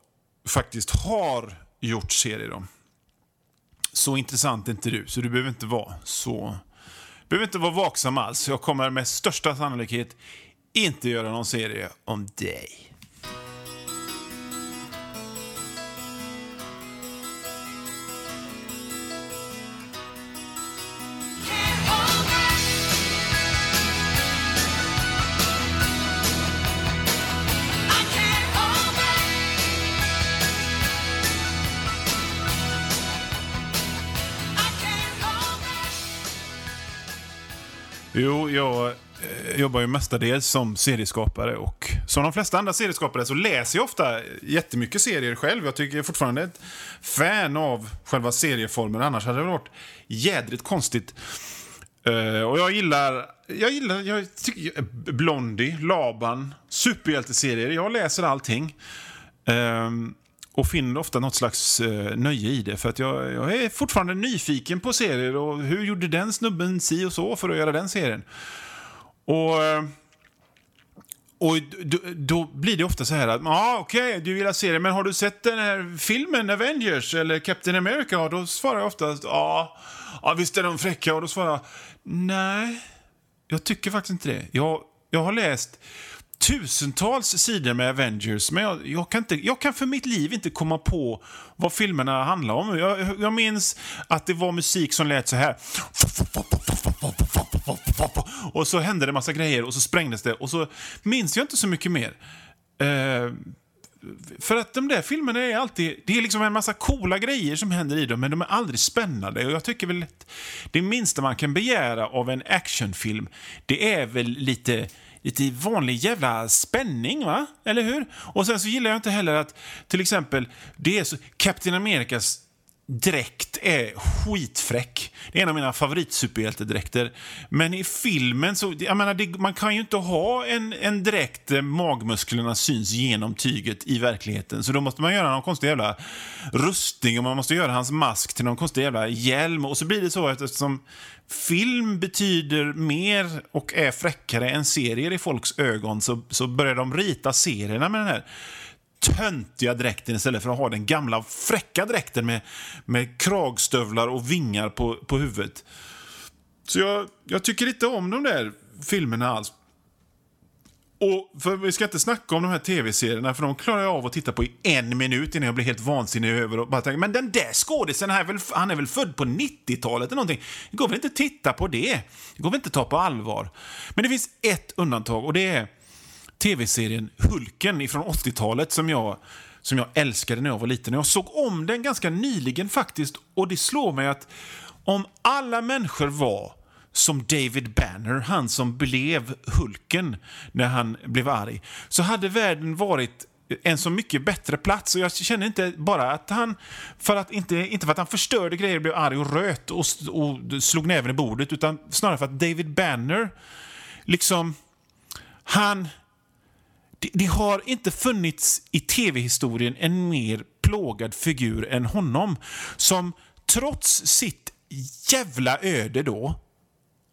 faktiskt har gjort serier om. Så intressant är inte du, så du behöver inte vara så... Du behöver inte vara vaksam alls. Jag kommer med största sannolikhet inte göra någon serie om dig. Jo, jag Eh, jobbar ju mestadels som serieskapare och som de flesta andra serieskapare så läser jag ofta jättemycket serier själv. Jag tycker jag är fortfarande ett fan av själva serieformen, annars hade det varit jädrigt konstigt. Uh, och jag gillar, jag gillar jag tycker, eh, Blondie, Laban, superhjälteserier. Jag läser allting. Ehm, och finner ofta något slags uh, nöje i det. För att jag, jag, är fortfarande nyfiken på serier och hur gjorde den snubben si och så för att göra den serien? Och, eh, och då, då blir det ofta så här att, ja ah, okej, okay, du gillar serien, men har du sett den här filmen Avengers eller Captain America? Och då svarar jag oftast, ja, ah, visst är de fräcka. Och då svarar jag, nej, jag tycker faktiskt inte det. Jag, jag har läst tusentals sidor med Avengers, men jag, jag, kan inte, jag kan för mitt liv inte komma på vad filmerna handlar om. Jag, jag minns att det var musik som lät så här. Och så hände det massa grejer och så sprängdes det och så minns jag inte så mycket mer. Uh, för att de där filmerna är alltid... Det är liksom en massa coola grejer som händer i dem, men de är aldrig spännande. Och jag tycker väl att det minsta man kan begära av en actionfilm, det är väl lite lite vanlig jävla spänning, va? Eller hur? Och sen så gillar jag inte heller att till exempel, det är så, Captain Americas dräkt är skitfräck. Det är en av mina favoritsuperhjältedräkter. Men i filmen så... Jag menar, det, man kan ju inte ha en, en dräkt där magmusklerna syns genom tyget i verkligheten. Så då måste man göra någon konstig jävla rustning och man måste göra hans mask till någon konstig jävla hjälm. Och så blir det så eftersom film betyder mer och är fräckare än serier i folks ögon så, så börjar de rita serierna med den här töntiga dräkten istället för att ha den gamla fräcka dräkten med, med kragstövlar och vingar på, på huvudet. Så jag, jag tycker inte om de där filmerna alls. Och för Vi ska inte snacka om de här tv-serierna, för de klarar jag av att titta på i en minut innan jag blir helt vansinnig över och bara tänker, men den där skådisen, han är väl född på 90-talet eller någonting. Det går väl inte att titta på det? Det går väl inte att ta på allvar? Men det finns ett undantag och det är tv-serien Hulken från 80-talet som jag, som jag älskade när jag var liten. Jag såg om den ganska nyligen faktiskt och det slår mig att om alla människor var som David Banner, han som blev Hulken när han blev arg, så hade världen varit en så mycket bättre plats. Och Jag känner inte bara att han, för att inte, inte för att han förstörde grejer, blev arg och röt och, och slog näven i bordet, utan snarare för att David Banner, liksom, han det, det har inte funnits i tv-historien en mer plågad figur än honom som trots sitt jävla öde då,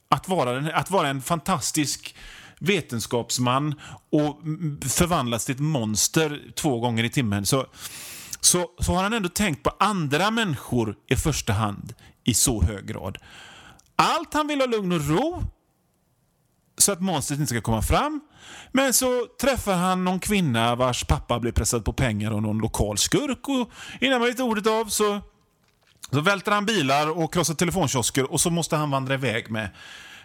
att vara, en, att vara en fantastisk vetenskapsman och förvandlas till ett monster två gånger i timmen så, så, så har han ändå tänkt på andra människor i första hand i så hög grad. Allt han vill ha lugn och ro så att monstret inte ska komma fram. Men så träffar han någon kvinna vars pappa blir pressad på pengar av någon lokal skurk och innan man vet ordet av så, så välter han bilar och krossar telefonkiosker och så måste han vandra iväg med,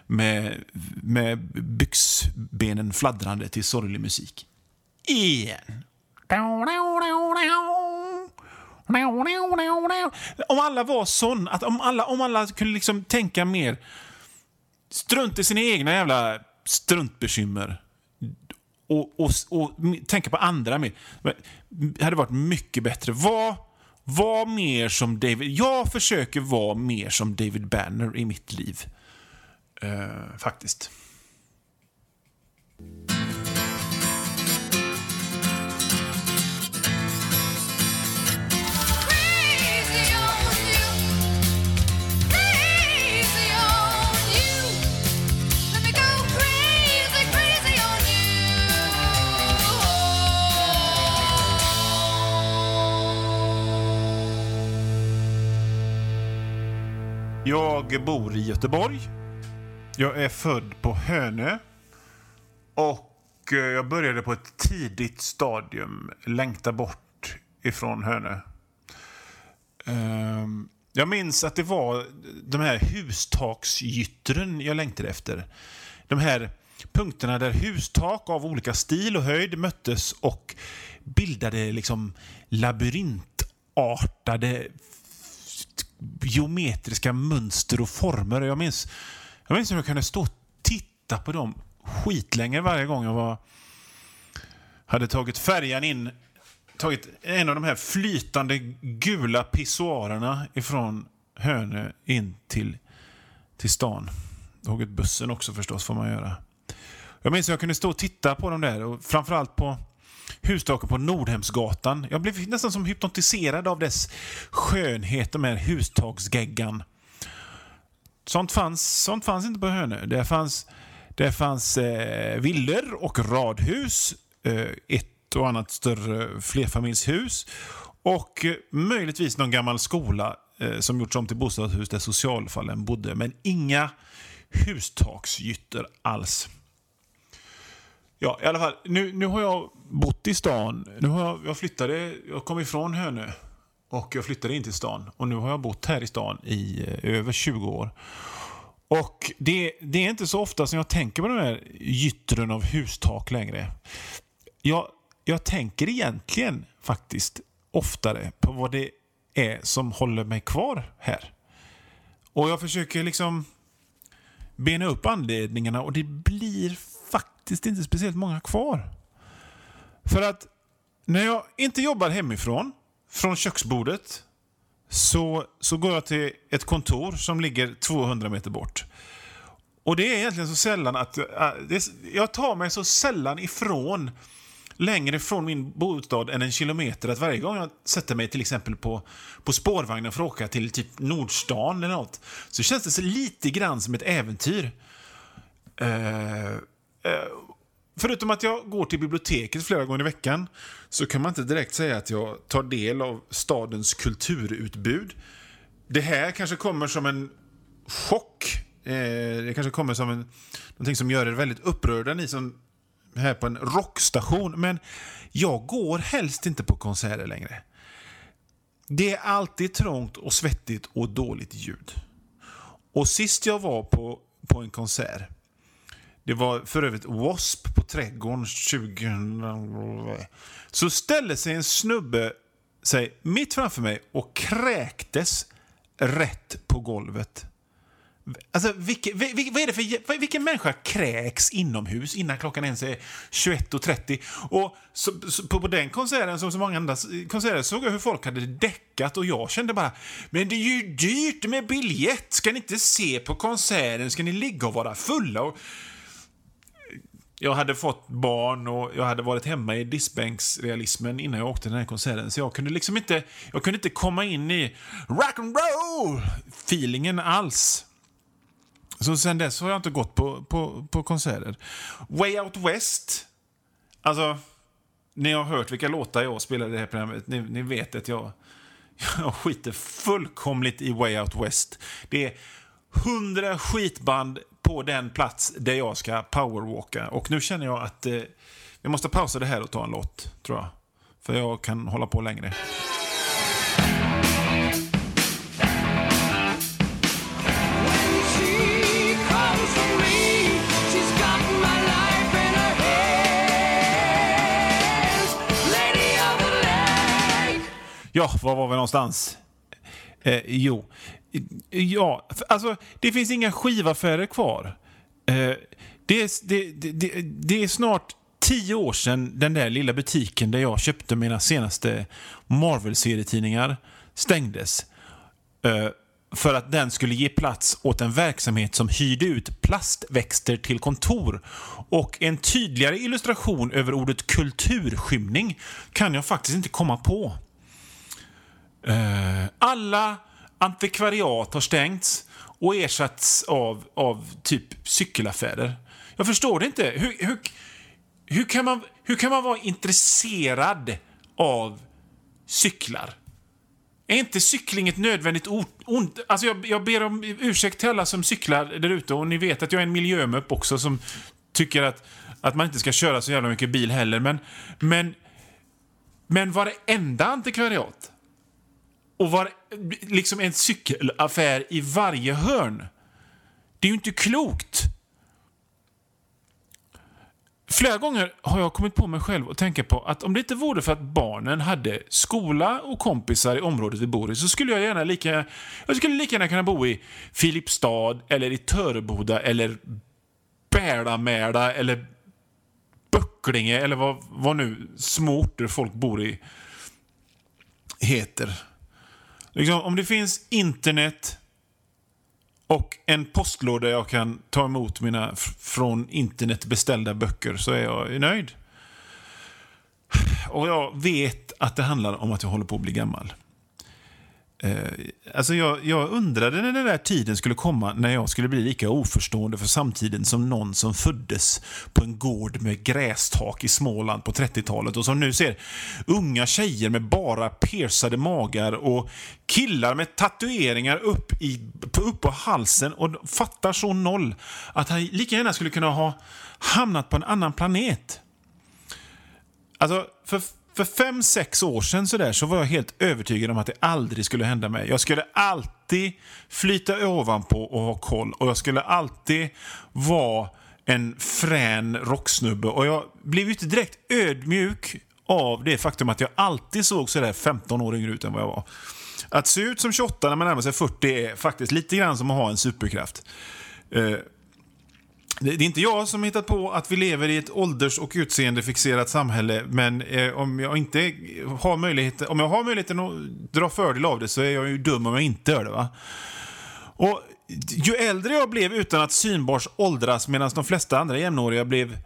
med, med byxbenen fladdrande till sorglig musik. Igen. Om alla var sån, att om alla, om alla kunde liksom tänka mer Strunt i sina egna jävla struntbekymmer. Och, och, och tänka på andra mer. Det hade varit mycket bättre. Var, var mer som David... Jag försöker vara mer som David Banner i mitt liv. Uh, faktiskt. Jag bor i Göteborg. Jag är född på Hönö. Och eh, jag började på ett tidigt stadium längta bort ifrån Hönö. Ehm, jag minns att det var de här hustaksgyttren jag längtade efter. De här punkterna där hustak av olika stil och höjd möttes och bildade liksom labyrintartade geometriska mönster och former. Jag minns, jag minns hur jag kunde stå och titta på dem skitlänge varje gång jag var, hade tagit färjan in tagit en av de här flytande gula pissoarerna ifrån Hönö in till, till stan. Tagit bussen också förstås, får man göra. Jag minns att jag kunde stå och titta på dem där, och framförallt på hustaken på Nordhemsgatan. Jag blev nästan som hypnotiserad av dess skönhet, de här hustaksgeggan. Sånt fanns, sånt fanns inte på Hönö. Det fanns, det fanns eh, villor och radhus. Eh, ett och annat större flerfamiljshus. Och eh, möjligtvis någon gammal skola eh, som gjorts om till bostadshus där socialfallen bodde. Men inga hustaksgytter alls. Ja, i alla fall. Nu, nu har jag bott i stan. Nu har jag, jag flyttade, jag kom ifrån Hönö och jag flyttade in till stan. Och nu har jag bott här i stan i eh, över 20 år. Och det, det är inte så ofta som jag tänker på de här gyttren av hustak längre. Jag, jag tänker egentligen faktiskt oftare på vad det är som håller mig kvar här. Och jag försöker liksom bena upp anledningarna och det blir faktiskt inte speciellt många kvar. För att när jag inte jobbar hemifrån, från köksbordet, så, så går jag till ett kontor som ligger 200 meter bort. Och det är egentligen så sällan att... Äh, jag tar mig så sällan ifrån längre från min bostad än en kilometer att varje gång jag sätter mig till exempel på, på spårvagnen för att åka till typ Nordstan eller något så känns det så lite grann som ett äventyr. Eh, Eh, förutom att jag går till biblioteket flera gånger i veckan så kan man inte direkt säga att jag tar del av stadens kulturutbud. Det här kanske kommer som en chock. Eh, det kanske kommer som en, någonting som gör er väldigt upprörda, ni som här på en rockstation. Men jag går helst inte på konserter längre. Det är alltid trångt och svettigt och dåligt ljud. Och sist jag var på, på en konsert, det var för övrigt W.A.S.P. på Trädgården 2000. Så ställde sig en snubbe sig mitt framför mig och kräktes rätt på golvet. Alltså, vilke, vil- vad är det för, vilken människa kräks inomhus innan klockan ens är 21.30? Och så, så, på, på den konserten, som så många andra konserter, såg jag hur folk hade däckat och jag kände bara Men det är ju dyrt med biljett! Ska ni inte se på konserten? Ska ni ligga och vara fulla? Och, jag hade fått barn och jag hade varit hemma i diskbänksrealismen innan jag åkte till den här konserten. Så jag kunde liksom inte, jag kunde inte komma in i rock and roll feelingen alls. Så sen dess har jag inte gått på, på, på konserter. Way Out West. Alltså, ni har hört vilka låtar jag spelade i det här programmet. Ni, ni vet att jag, jag skiter fullkomligt i Way Out West. Det är hundra skitband på den plats där jag ska powerwalka. Och nu känner jag att eh, vi måste pausa det här och ta en låt, tror jag. För jag kan hålla på längre. She comes from me. She's got my life in her hands. Lady of the. Ja, var var vi någonstans? Eh, jo, ja, alltså det finns inga skivaffärer kvar. Eh, det, är, det, det, det, det är snart tio år sedan den där lilla butiken där jag köpte mina senaste Marvel-serietidningar stängdes. Eh, för att den skulle ge plats åt en verksamhet som hyrde ut plastväxter till kontor. Och en tydligare illustration över ordet kulturskymning kan jag faktiskt inte komma på. Eh, alla antikvariat har stängts och ersatts av, av typ cykelaffärer. Jag förstår det inte. Hur, hur, hur, kan man, hur kan man vara intresserad av cyklar? Är inte cykling ett nödvändigt ont? Alltså jag, jag ber om ursäkt till alla som cyklar där ute och ni vet att jag är en miljömupp också som tycker att, att man inte ska köra så jävla mycket bil heller. Men, men, men varenda antikvariat och var, liksom en cykelaffär i varje hörn. Det är ju inte klokt. Flera gånger har jag kommit på mig själv och tänka på att om det inte vore för att barnen hade skola och kompisar i området vi bor i så skulle jag gärna lika, jag skulle lika gärna kunna bo i Filipstad eller i Töreboda eller Bälamäla eller Böcklinge eller vad, vad nu små orter folk bor i heter. Liksom, om det finns internet och en postlåda jag kan ta emot mina från internet beställda böcker så är jag nöjd. Och jag vet att det handlar om att jag håller på att bli gammal. Eh, alltså jag, jag undrade när den där tiden skulle komma när jag skulle bli lika oförstående för samtiden som någon som föddes på en gård med grästak i Småland på 30-talet och som nu ser unga tjejer med bara piercade magar och killar med tatueringar upp, i, på, upp på halsen och fattar så noll att han lika gärna skulle kunna ha hamnat på en annan planet. Alltså, för, för fem, sex år sedan så, där, så var jag helt övertygad om att det aldrig skulle hända mig. Jag skulle alltid flyta ovanpå och ha koll. Och jag skulle alltid vara en frän rocksnubbe. Och jag blev ju inte direkt ödmjuk av det faktum att jag alltid såg sådär 15 år yngre ut än vad jag var. Att se ut som 28 när man närmar sig 40 är faktiskt lite grann som att ha en superkraft. Eh, det är inte jag som hittat på att vi lever i ett ålders och utseendefixerat samhälle, men eh, om jag inte har möjlighet, om jag har möjligheten att dra fördel av det så är jag ju dum om jag inte gör det. va? Och ju äldre jag blev utan att synbart åldras medan de flesta andra jämnåriga blev,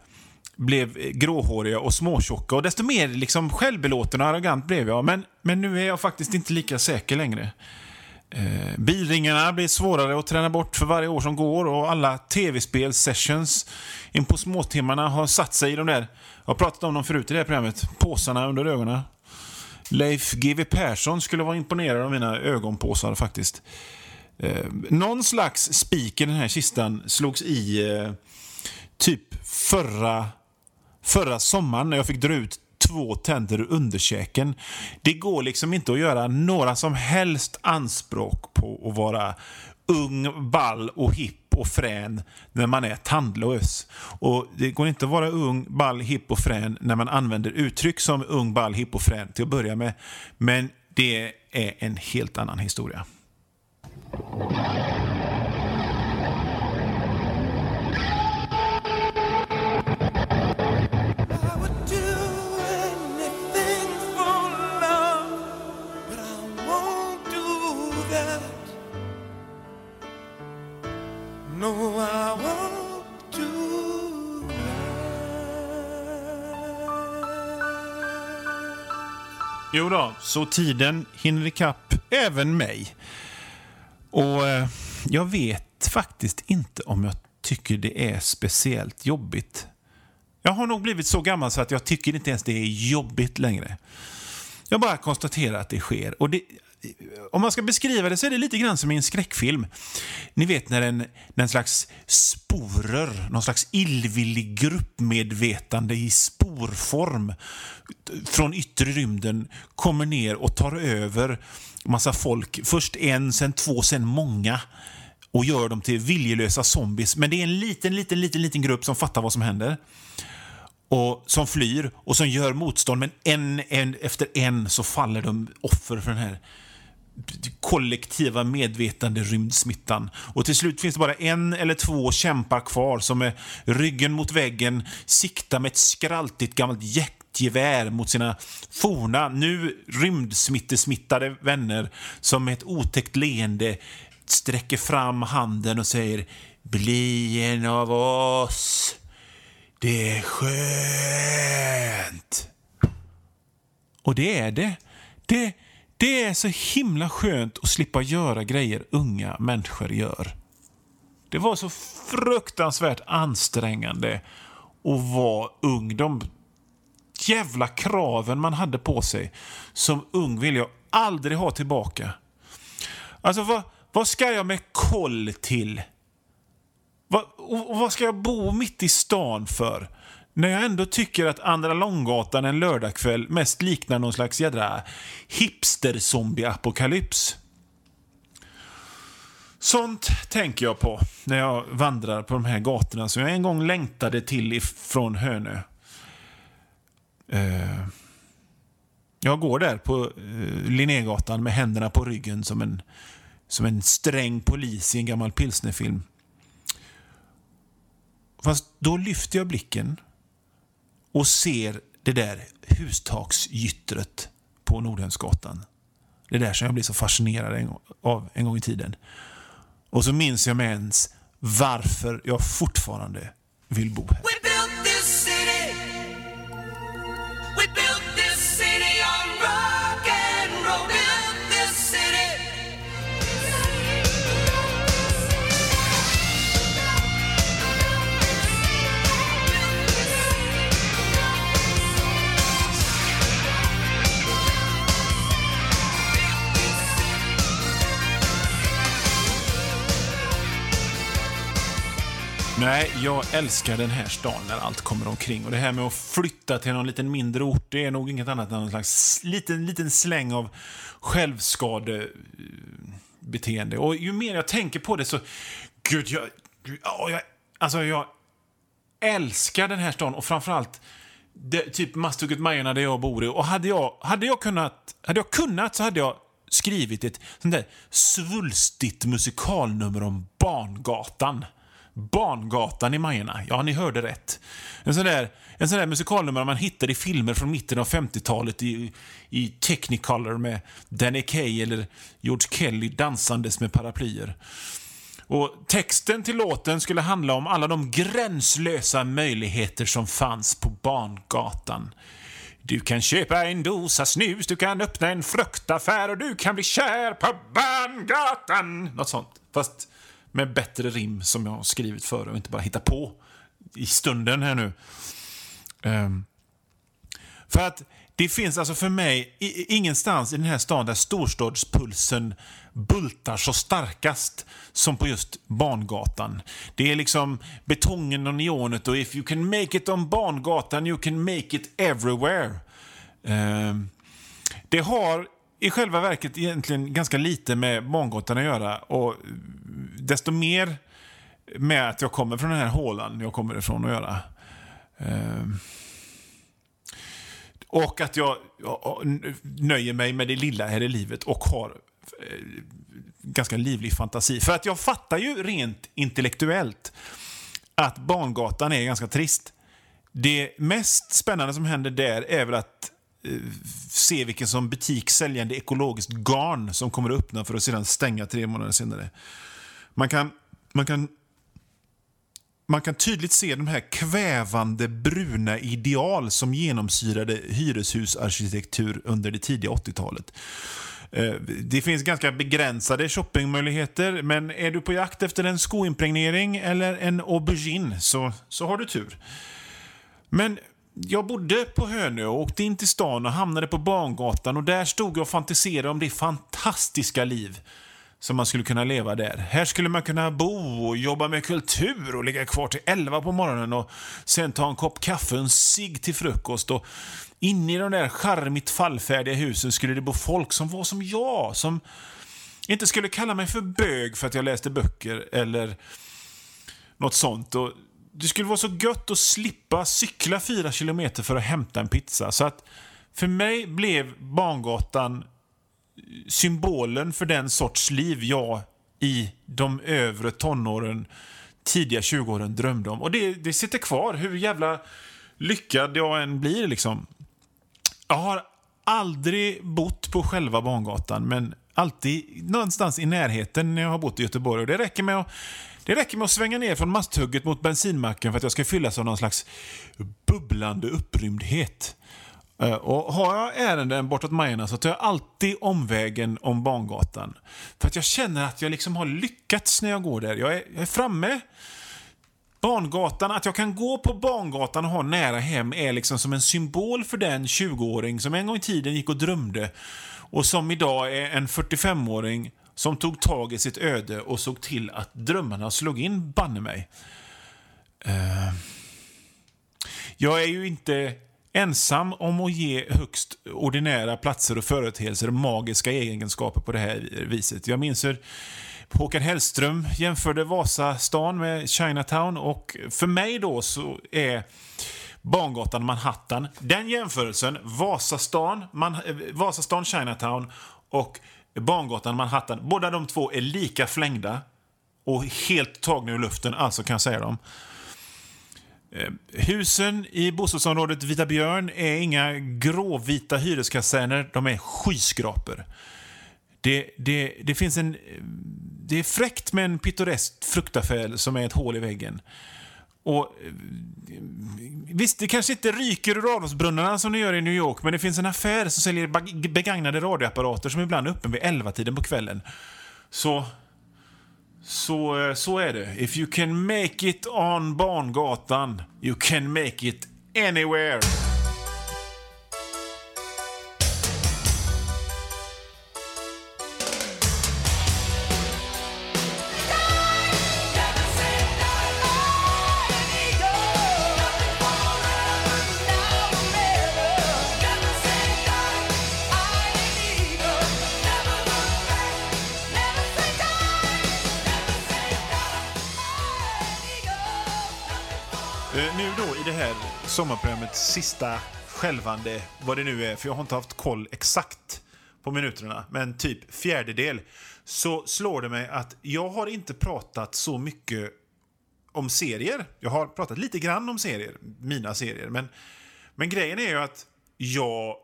blev gråhåriga och småtjocka och desto mer liksom självbelåten och arrogant blev jag. Men, men nu är jag faktiskt inte lika säker längre. Eh, bilringarna blir svårare att träna bort för varje år som går och alla tv-spel-sessions in på småtimmarna har satt sig i de där, jag har pratat om dem förut i det här programmet, påsarna under ögonen. Leif GW Persson skulle vara imponerad av mina ögonpåsar faktiskt. Eh, någon slags spik i den här kistan slogs i eh, typ förra, förra sommaren när jag fick dra ut två tänder ur underkäken. Det går liksom inte att göra några som helst anspråk på att vara ung, ball och hipp och frän när man är tandlös. Och Det går inte att vara ung, ball, hipp och frän när man använder uttryck som ung, ball, hipp och frän till att börja med. Men det är en helt annan historia. Know I want to that. Jo då, så tiden hinner ikapp även mig. Och eh, jag vet faktiskt inte om jag tycker det är speciellt jobbigt. Jag har nog blivit så gammal så att jag tycker inte ens det är jobbigt längre. Jag bara konstaterar att det sker. Och det, om man ska beskriva det så är det lite grann som i en skräckfilm. Ni vet när en, när en slags sporer, någon slags illvillig gruppmedvetande i sporform från yttre rymden kommer ner och tar över massa folk. Först en, sen två, sen många och gör dem till viljelösa zombies. Men det är en liten, liten, liten, liten grupp som fattar vad som händer och som flyr och som gör motstånd, men en, en efter en så faller de offer för den här kollektiva medvetande rymdsmittan. Och till slut finns det bara en eller två kämpar kvar som med ryggen mot väggen siktar med ett skraltigt gammalt jäktgevär mot sina forna, nu rymdsmittesmittade vänner som med ett otäckt leende sträcker fram handen och säger Bli en av oss. Det är skönt. Och det är det. det. Det är så himla skönt att slippa göra grejer unga människor gör. Det var så fruktansvärt ansträngande att vara ung. De jävla kraven man hade på sig. Som ung vill jag aldrig ha tillbaka. Alltså, vad, vad ska jag med koll till? Vad, och, och vad ska jag bo mitt i stan för? När jag ändå tycker att Andra Långgatan en lördagkväll mest liknar någon slags jädra hipster-zombie-apokalyps. Sånt tänker jag på när jag vandrar på de här gatorna som jag en gång längtade till ifrån Hönö. Eh, jag går där på eh, Linnégatan med händerna på ryggen som en, som en sträng polis i en gammal pilsnerfilm. Fast då lyfter jag blicken och ser det där hustaksgyttret på Nordhemsgatan. Det där som jag blev så fascinerad av en gång i tiden. Och så minns jag med ens varför jag fortfarande vill bo här. Nej, jag älskar den här stan när allt kommer omkring. Och det här med att flytta till någon liten mindre ort, det är nog inget annat än någon slags liten, liten släng av självskadebeteende. Och ju mer jag tänker på det så... Gud, jag... Gud, jag alltså, jag älskar den här stan och framförallt det, typ Masthugget-Majorna där jag bor i. Och hade jag, hade jag kunnat, hade jag kunnat så hade jag skrivit ett sånt där svulstigt musikalnummer om Barngatan. Barngatan i Majorna. Ja, ni hörde rätt. En sån där, en sån där musikalnummer man hittar i filmer från mitten av 50-talet i, i Technicolor med Danny Kaye eller George Kelly dansandes med paraplyer. Och Texten till låten skulle handla om alla de gränslösa möjligheter som fanns på Barngatan. Du kan köpa en dosa snus, du kan öppna en fruktaffär och du kan bli kär på Barngatan. Något sånt. Fast med bättre rim som jag har skrivit för och inte bara hitta på i stunden här nu. Um, för att det finns alltså för mig i- ingenstans i den här stan där storstadspulsen bultar så starkast som på just Barngatan. Det är liksom betongen och neonet och if you can make it on Barngatan you can make it everywhere. Um, det har i själva verket egentligen ganska lite med Barngatan att göra och desto mer med att jag kommer från den här hålan jag kommer ifrån att göra. Ehm, och att jag, jag nöjer mig med det lilla här i livet och har eh, ganska livlig fantasi. För att jag fattar ju rent intellektuellt att Barngatan är ganska trist. Det mest spännande som händer där är väl att eh, se vilken som butik säljande ekologiskt garn som kommer att öppna för att sedan stänga tre månader senare. Man kan, man kan man kan tydligt se de här kvävande bruna ideal som genomsyrade hyreshusarkitektur under det tidiga 80-talet. Eh, det finns ganska begränsade shoppingmöjligheter, men är du på jakt efter en skoimpregnering eller en aubergine så, så har du tur. Men jag bodde på Hönö och åkte in till stan och hamnade på Bangatan och där stod jag och fantiserade om det fantastiska liv som man skulle kunna leva där. Här skulle man kunna bo och jobba med kultur och ligga kvar till 11 på morgonen och sen ta en kopp kaffe och en cigg till frukost. Och inne i de där charmigt fallfärdiga husen skulle det bo folk som var som jag, som inte skulle kalla mig för bög för att jag läste böcker eller något sånt. Och det skulle vara så gött att slippa cykla fyra kilometer för att hämta en pizza. Så att för mig blev Bangatan symbolen för den sorts liv jag i de övre tonåren, tidiga 20-åren drömde om. Och det, det sitter kvar, hur jävla lyckad jag än blir. liksom. Jag har aldrig bott på själva Bangatan, men alltid någonstans i närheten när jag har bott i Göteborg. Och det räcker med att det räcker med att svänga ner från masthugget mot bensinmacken för att jag ska fyllas av någon slags bubblande upprymdhet. Eh, och har jag ärenden bortåt Majorna så tar jag alltid omvägen om Bangatan. För att jag känner att jag liksom har lyckats när jag går där. Jag är, jag är framme. Barngatan, att jag kan gå på Barngatan och ha nära hem är liksom som en symbol för den 20-åring som en gång i tiden gick och drömde och som idag är en 45-åring som tog tag i sitt öde och såg till att drömmarna slog in, banne mig. Eh, jag är ju inte ensam om att ge högst ordinära platser och företeelser magiska egenskaper på det här viset. Jag minns hur Håkan Hellström jämförde Vasastan med Chinatown och för mig då så är Bangatan Manhattan, den jämförelsen, Vasastan, Man, Vasastan Chinatown och Bangatan Manhattan, båda de två är lika flängda och helt tagna ur luften, alltså kan jag säga dem. Eh, husen i bostadsområdet Vita Björn är inga gråvita hyreskaserner, de är skyskrapor. Det, det, det finns en... Det är fräckt med en pittoresk fruktaffär som är ett hål i väggen. Och eh, Visst, det kanske inte ryker ur avloppsbrunnarna som det gör i New York, men det finns en affär som säljer begagnade radioapparater som ibland är öppen vid 11-tiden på kvällen. Så... Så, eh, så är det. If you can make it on Barngatan, you can make it anywhere. Sommarprogrammets sista skälvande, vad det nu är, för jag har inte haft koll exakt på minuterna, men typ fjärdedel, så slår det mig att jag har inte pratat så mycket om serier. Jag har pratat lite grann om serier, mina serier, men, men grejen är ju att jag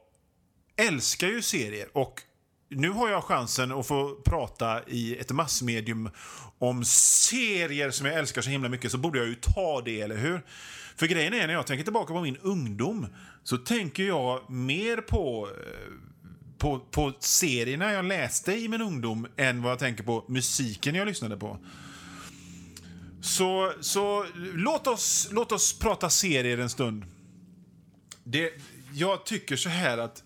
älskar ju serier och nu har jag chansen att få prata i ett massmedium om serier som jag älskar så himla mycket så borde jag ju ta det, eller hur? För grejen är när jag tänker tillbaka på min ungdom så tänker jag mer på, eh, på, på serierna jag läste i min ungdom än vad jag tänker på musiken jag lyssnade på. Så, så låt, oss, låt oss prata serier en stund. Det, jag tycker så här att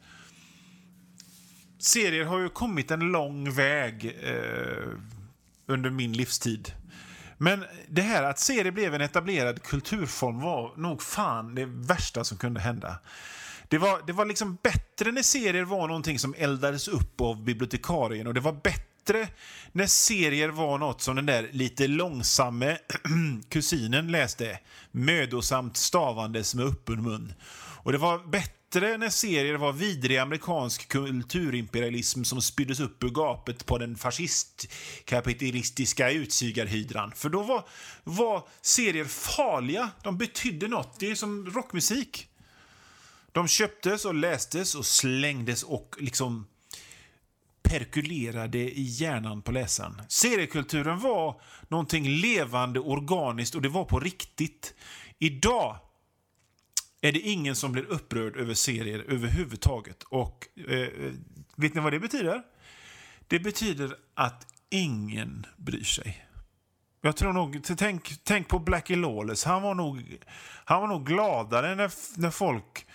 serier har ju kommit en lång väg eh, under min livstid. Men det här att serier blev en etablerad kulturform var nog fan det värsta som kunde hända. Det var, det var liksom bättre när serier var någonting som eldades upp av bibliotekarien och det var bättre när serier var något som den där lite långsamme kusinen läste, mödosamt stavandes med öppen mun. Och det var bättre när serier var vidrig amerikansk kulturimperialism som spyddes upp ur gapet på den fascistkapitalistiska utsugarhydran. För då var, var serier farliga. De betydde något. Det är som rockmusik. De köptes och lästes och slängdes och liksom perkulerade i hjärnan på läsaren. Seriekulturen var någonting levande, organiskt och det var på riktigt. Idag är det ingen som blir upprörd över serier överhuvudtaget. Och eh, eh, vet ni vad det betyder? Det betyder att ingen bryr sig. Jag tror nog, tänk, tänk på Blackie Lawless. Han var nog, han var nog gladare när, när folk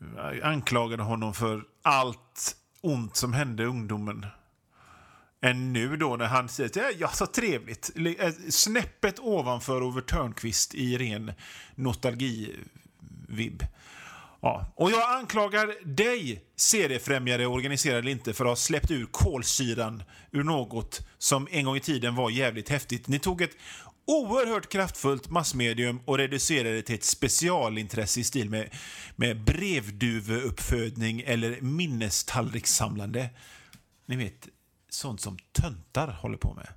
eh, anklagade honom för allt ont som hände ungdomen. Än nu då när han säger att ja, så trevligt. Eh, snäppet ovanför Ove Törnqvist i ren nostalgi vibb. Ja. Och jag anklagar dig, seriefrämjare, organiserad eller inte, för att ha släppt ur kolsyran ur något som en gång i tiden var jävligt häftigt. Ni tog ett oerhört kraftfullt massmedium och reducerade det till ett specialintresse i stil med, med brevduveuppfödning eller minnestallrikssamlande. Ni vet, sånt som töntar håller på med.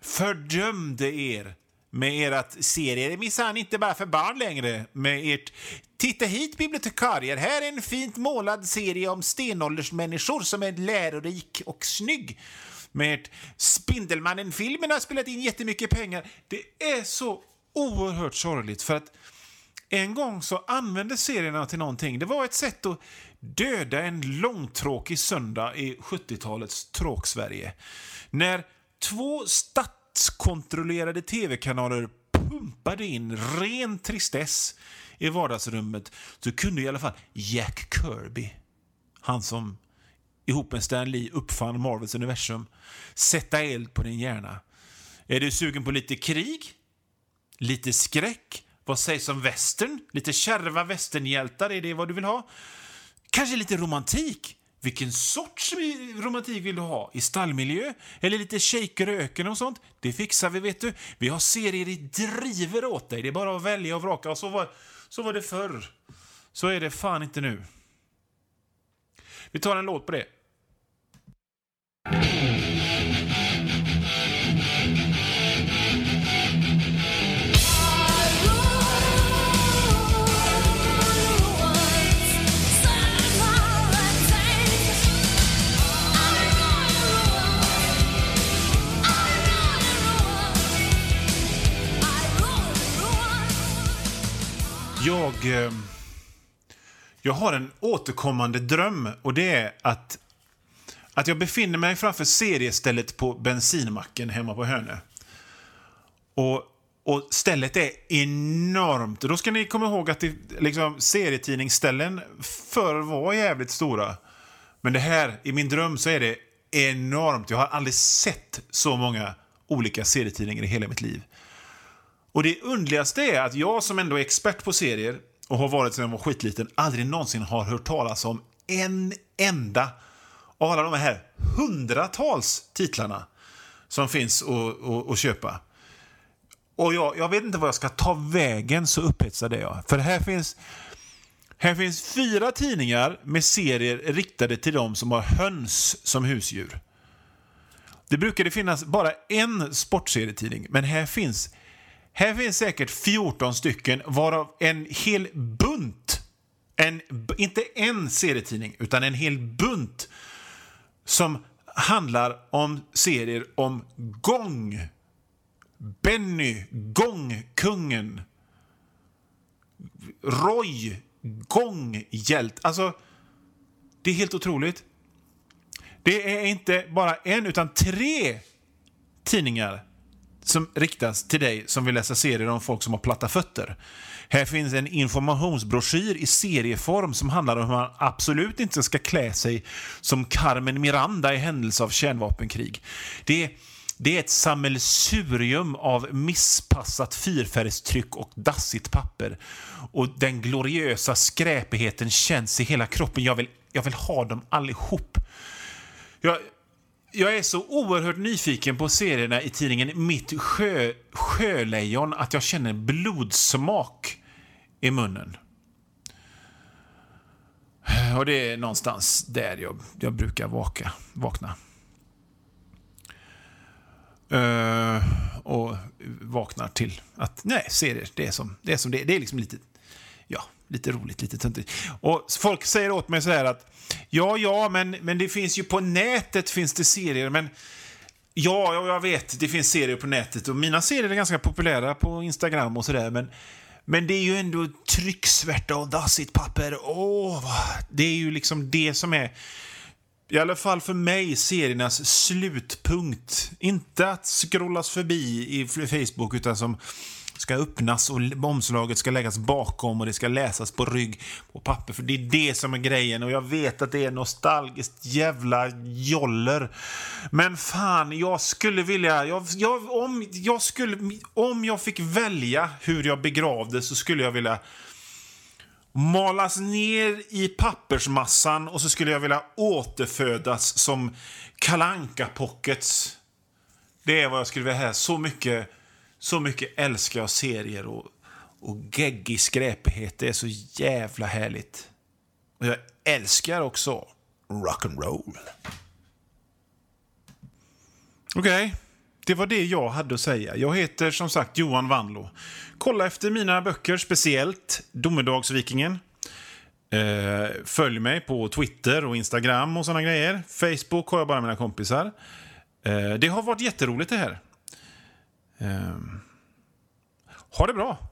Fördömde er med ert serier är minsann inte bara för barn längre. Med ert Titta hit bibliotekarier, här är en fint målad serie om stenåldersmänniskor som är lärorik och snygg. Med ert Spindelmannen-filmen har spelat in jättemycket pengar. Det är så oerhört sorgligt för att en gång så användes serierna till någonting. Det var ett sätt att döda en långtråkig söndag i 70-talets tråksverige. När två statskontrollerade tv-kanaler pumpade in ren tristess i vardagsrummet så kunde i alla fall Jack Kirby Han som ihop med Stan Lee uppfann Marvels universum. Sätta eld på din hjärna. Är du sugen på lite krig? Lite skräck? Vad sägs om västern? Lite kärva västernhjältar, är det vad du vill ha? Kanske lite romantik? Vilken sorts romantik vill du ha? I stallmiljö? Eller lite shaker i öken och sånt? Det fixar vi, vet du. Vi har serier i driver åt dig. Det är bara att välja och vraka. Och så var, så var det förr. Så är det fan inte nu. Vi tar en låt på det. Jag, eh, jag har en återkommande dröm och det är att, att jag befinner mig framför seriestället på bensinmacken hemma på Hönö. Och, och stället är enormt. Då ska ni komma ihåg att det, liksom, serietidningsställen förr var jävligt stora. Men det här, i min dröm, så är det enormt. Jag har aldrig sett så många olika serietidningar i hela mitt liv. Och det underligaste är att jag som ändå är expert på serier och har varit sedan jag var skitliten aldrig någonsin har hört talas om en enda av alla de här hundratals titlarna som finns att, att, köpa. Och jag, jag, vet inte vad jag ska ta vägen, så upphetsad är jag. För här finns, här finns fyra tidningar med serier riktade till de som har höns som husdjur. Det brukade finnas bara en sportserietidning, men här finns här finns säkert 14 stycken, varav en hel bunt, en, inte en serietidning, utan en hel bunt som handlar om serier om gång. Benny, Gångkungen. Roy, Gånghjält. Alltså, det är helt otroligt. Det är inte bara en, utan tre tidningar som riktas till dig som vill läsa serier om folk som har platta fötter. Här finns en informationsbroschyr i serieform som handlar om hur man absolut inte ska klä sig som Carmen Miranda i händelse av kärnvapenkrig. Det är, det är ett sammelsurium av misspassat fyrfärgstryck och dassigt papper. Och den gloriösa skräpigheten känns i hela kroppen. Jag vill, jag vill ha dem allihop. Jag, jag är så oerhört nyfiken på serierna i tidningen Mitt sjö, sjölejon att jag känner blodsmak i munnen. Och det är någonstans där jag, jag brukar vaka, vakna. Uh, och vaknar till att nej, serier, det är som det är. Som det, det är liksom lite, lite roligt, lite töntigt. Och folk säger åt mig så här att Ja, ja, men, men det finns ju på nätet finns det serier, men Ja, ja, jag vet, det finns serier på nätet och mina serier är ganska populära på Instagram och sådär, men men det är ju ändå trycksvärta och dassigt papper. Åh, det är ju liksom det som är, i alla fall för mig, seriernas slutpunkt. Inte att scrollas förbi i Facebook, utan som ska öppnas och omslaget ska läggas bakom och det ska läsas på rygg på papper. För det är det som är grejen och jag vet att det är nostalgiskt jävla joller. Men fan, jag skulle vilja... Jag, jag, om, jag skulle, om jag fick välja hur jag begravde så skulle jag vilja malas ner i pappersmassan och så skulle jag vilja återfödas som kalanka pockets Det är vad jag skulle vilja ha. Så mycket så mycket älskar jag serier och, och geggig skräpighet. Det är så jävla härligt. Och jag älskar också rock'n'roll. Okej, okay. det var det jag hade att säga. Jag heter som sagt Johan Vanlo. Kolla efter mina böcker, speciellt Domedagsvikingen. Eh, följ mig på Twitter och Instagram och såna grejer. Facebook har jag bara mina kompisar. Eh, det har varit jätteroligt det här. Ehm. Ha det bra!